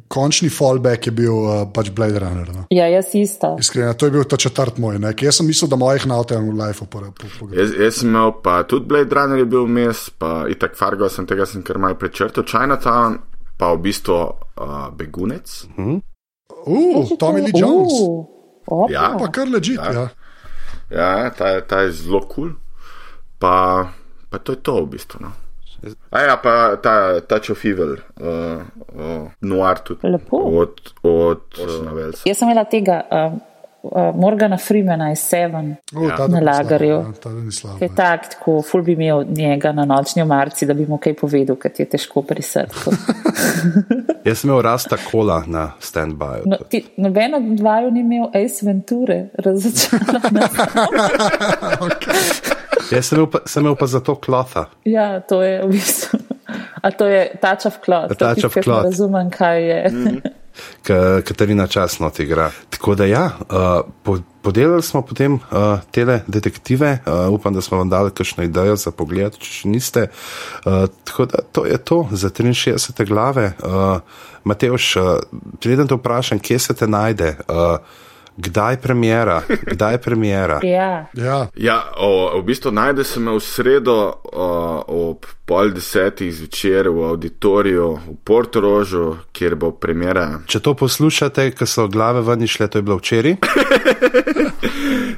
končni fallback je bil uh, pač Blade Runner. No. Ja, jaz isto. Iskreno, to je bil ta četrt moj. Ne? ker Jaz sem mislil, da mojih na v life po, po, po, Jaz, jaz sem imel pa tudi Blade Runner je bil vmes, pa itak Fargo sem tega sem kar mal prečrtal, Chinatown, pa v bistvu uh, Begunec. Uh, Tommy Lee Jones. Uh, opa. Ja. Pa kar ležit. Ja. Ja. Ja, ta, ta je zelo kul. Cool. Pa, pa to je to v bistvu. No. A ja, pa ta Touch of Evil, uh, uh, Noir tudi. Lepo. Od, od Orsona Wellsa. Jaz sem imela tega um, uh, Morgana Freemana iz Seven. Uh, Ja. Na lagerju. ja, Ta ni slab. Kaj tak, tako, ful bi imel njega na nočni omarci, da bi mu kaj povedal, ker ti je težko pri srcu. Jaz sem imel rasta kola na stand-by. No, ti, noben od dvaju ni imel Ace Venture, razočarana. Jaz sem imel pa, sem imel pa zato klotha. ja, to je v bistvu. A to je touch of to je of ne Razumem, kaj je. Mm. Ka- Katarina časno igra. Tako da ja, uh, po, podelali smo potem uh, tele detektive, uh, upam, da smo vam dali kakšno idejo za pogled, če še niste. Uh, tako da to je to za 63. glave. Uh, Mateoš, uh, preden te vprašam, kje se te najde, uh, kdaj premjera, kdaj premjera. Ja. Ja. Ja, o, v bistvu najde se me v sredo o, ob pol desetih zvečer v auditoriju v Portorožu, kjer bo premjera. Če to poslušate, ko so glave ven išle, to je bilo včeraj.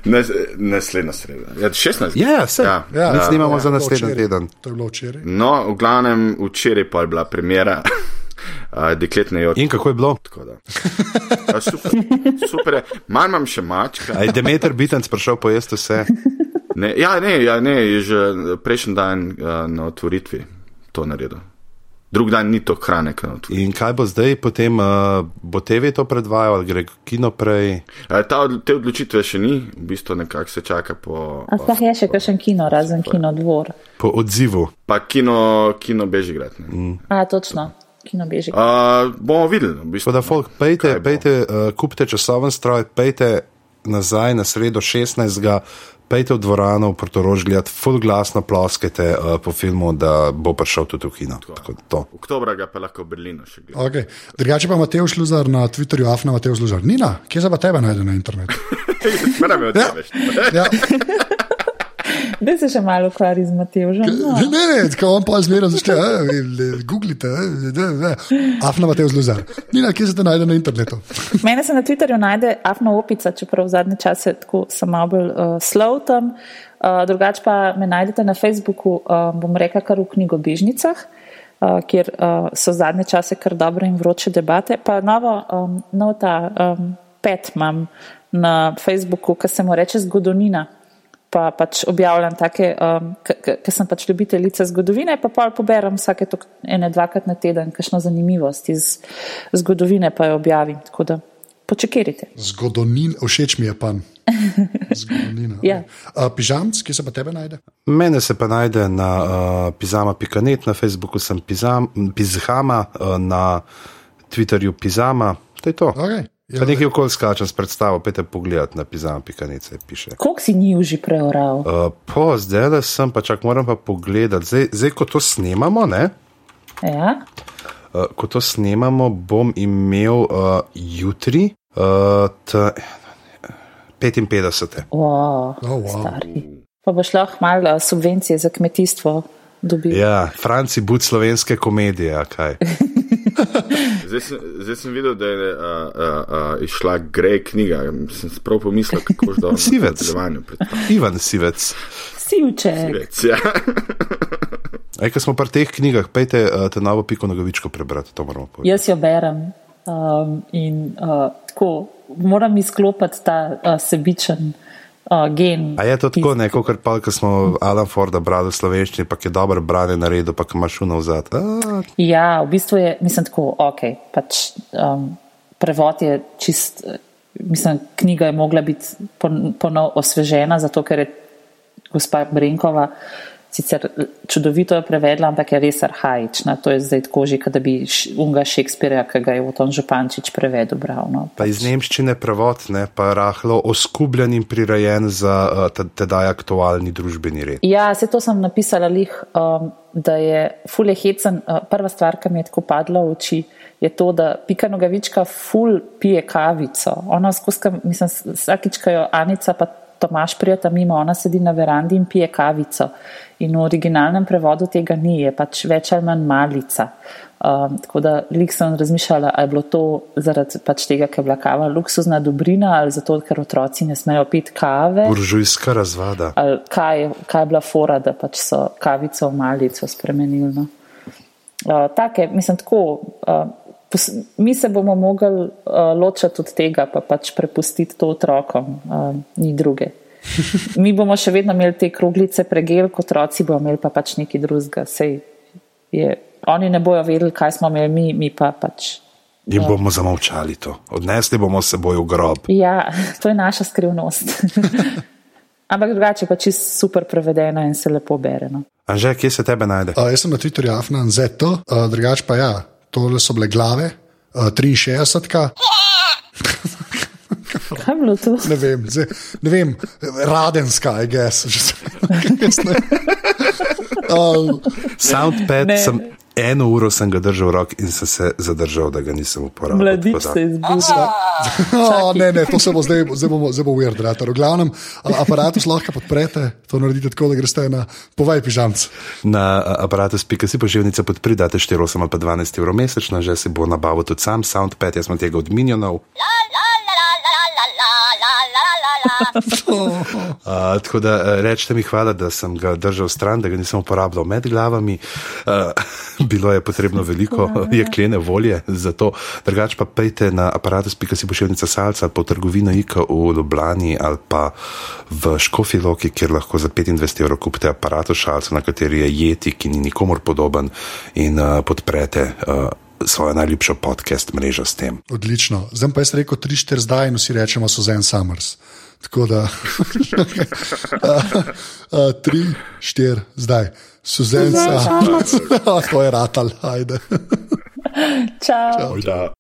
Nas, naslednja sreda. Ja, 16. Ja, ja, vse. Ja. Ja, Mi snimamo ja, za naslednji teden. To je bilo včeraj. No, v glavnem včeraj pa je bila premjera uh, dekletne joče. In kako je bilo? Tako da. Ja, super, super. Manj imam še mačka. Aj Demeter Bitenc prišel pojesti vse. Ne, ja, ne, ja, ne, je že prejšnji dan uh, na otvoritvi to naredil. Drug dan ni to hrane, kaj otvoritvi. In kaj bo zdaj, potem uh, bo TV to predvajal, ali gre kino prej? Uh, ta, od- te odločitve še ni, v bistvu nekako se čaka po. A sploh je še kakšen kino, razen kino dvor. Po odzivu. Pa kino, kino Bežigrad. ne. Mm. A, točno, kino beži. Uh, bomo videli. V bistvu, da, folk, pejte, pejte uh, kupite časoven stroj, pejte nazaj na sredo 16. Pejte v dvorano v Portorož gledati, full glasno ploskajte uh, po filmu, da bo prišel tudi v kino. Tako da to. Oktobra ga pa lahko v Berlinu še gledamo. Okay. Drugače pa Mateo Šluzar na Twitterju, Afna Mateo Šluzar. Nina, kje se pa tebe najde na internetu? Zmeraj me Ja. odjaveš. Ja. Da se še malo ukvarja z Matevžem. No. Ne, ne, tako on pa zmeraj začne, eh, googlite, eh, Afna Mateo Šluzar. Nina, kje se te najde na internetu? Mene se na Twitterju najde Afna Opica, čeprav v zadnje čase tako sem malo bolj uh, slov tam. Uh, drugače pa me najdete na Facebooku, uh, bom rekla, kar v knjigobežnicah, uh, kjer uh, so zadnje čase kar dobre in vroče debate. Pa novo, um, nov ta um, pet imam na Facebooku, ki se mu reče zgodovina. Pa pač objavljam take, um, ker sem pač ljubiteljica zgodovine, pa pa poberem vsake tok, ene, dvakrat na teden, kakšno zanimivost iz zgodovine pa jo objavim. Tako da počakajte. Zgodonin, všeč mi je pan. Zgodovina. Ja. Uh, pižamc, kje se pa tebe najde? Mene se pa najde na uh, pizama.net, na Facebooku sem pizam, pizhama, uh, na Twitterju pizama. To je to. Okay. Ja, nekaj okoli skačem s predstavo, pete pogledat na pizam.nice piše. Koliko si ni že preoral? Uh, po, zdaj le sem, pa čak moram pa pogledati. Zdaj, zdaj ko to snemamo, ne? Ja? Uh, ko to snemamo, bom imel uh, jutri uh, t, 55. Wow, Oh, wow. stari. Pa boš lahko malo eh, subvencije za kmetijstvo dobil. Ja, Franci bud slovenske komedije, kaj. Zdaj sem, zdaj sem videl, da je uh, uh, uh, išla Grey knjiga. Sem prav pomislil, kako boš dal Sivec. Ivan Sivec. Sivček. Sivec, ja. Ej, ko smo pri teh knjigah, pejte uh, te novo piko nogavičko prebrati, to moramo povedati. Jaz jo berem um, in uh, tako moram izklopiti ta uh, sebičen uh, gen. A je to tako, iz- neko, kar pa, ko smo Alan Forda brali v slovenščini, pa je dobro branje naredil, pa ki imaš šuno vzad. A, Ja, v bistvu je, mislim, tako, ok, pač um, prevod je čist, mislim, knjiga je mogla biti pon- ponov osvežena, zato ker je gospa Brenkova sicer čudovito jo prevedla, ampak je res arhajična. To je zdaj tako že, da bi unga Šekspirja, ki ga je Oton Župančič prevedel, bral. No. pa iz nemščine prevod, ne, pa rahlo oskubljen in prirejen za te- tedaj aktualni družbeni red. Ja, se to sem napisala, lih, um, da je ful je hecen. Uh, prva stvar, ki mi je tako padla v oči, je to, da Pika Nogavička ful pije kavico. Ona skozi, mislim, vsakič, ko jo Anica pa Tomaš prijeta mimo, ona sedi na verandi in pije kavico. In v originalnem prevodu tega ni, je pač več ali manj malica. Um, tako da lik sem razmišljala, ali je bilo to zaradi pač tega, ker je bila kava luksuzna dobrina ali zato, ker otroci ne smejo piti kave. Buržujska razvada. Ali kaj, je- kaj je bila fora, da pač so kavico v malico spremenili. No? Uh, take, mislim, tako, uh, mi se bomo mogli uh, ločiti od tega, pa pač prepustiti to otrokom, uh, ni druge. Mi bomo še vedno imeli te kroglice pregel, kot otroci bomo imeli pa pač nekaj drugega. Sej je, oni ne bojo vedeli, kaj smo imeli mi, mi pa pač. In bomo zamolčali to. Odnesli bomo s seboj v grob. Ja, to je naša skrivnost. Ampak drugače pa čist super prevedena in se lepo bere. No. Anže, kje se tebe najde? Uh, jaz sem na Twitterju Afnan ZT, uh, drugače pa ja, tole so bile glave, uh, 63. Kaj je bilo to? Ne vem, zdaj, ne vem, radenska, I guess. že jaz ne- Um, Soundpad Ne. sem. Eno uro sem ga držal v roki in sem se zadržal, da ga nisem. Mladič Tako da- se je. Oh, ne, ne, to se bo zdaj, zdaj bomo, zdaj bo weird, ratar. V glavnem, a- aparatus lahko podprete, to naredite tako, da greste na povaj pižamc. Na aparatu spika si poživnica podpridate 4, 8 ali pa 12 evrov mesečno, že si bo nabavil tudi sam Soundpad, jaz sem tega od Minionov. Uh, tako da uh, rečete mi hvala, da sem ga držal stran, da ga nisem uporabljal med glavami. Uh, bilo je potrebno veliko jeklene volje za to. Drugač pa pejte na aparatus.si pošiljnica salca v trgovino IKA v Ljubljani ali pa v Škofi Loki, kjer lahko za 25 evrov kupite aparatus šalca, na kateri je jeti, ki ni nikomor podoben in uh, podprete. Uh, Svojo najljubšo podcast mrežo s tem. Odlično. Zdaj pa jaz rekel 3-4 zdaj in vsi rečemo Susan Summers. Tako da 3-4 zdaj. Susan Summers. to je ratal, ajde. Čau. Ja.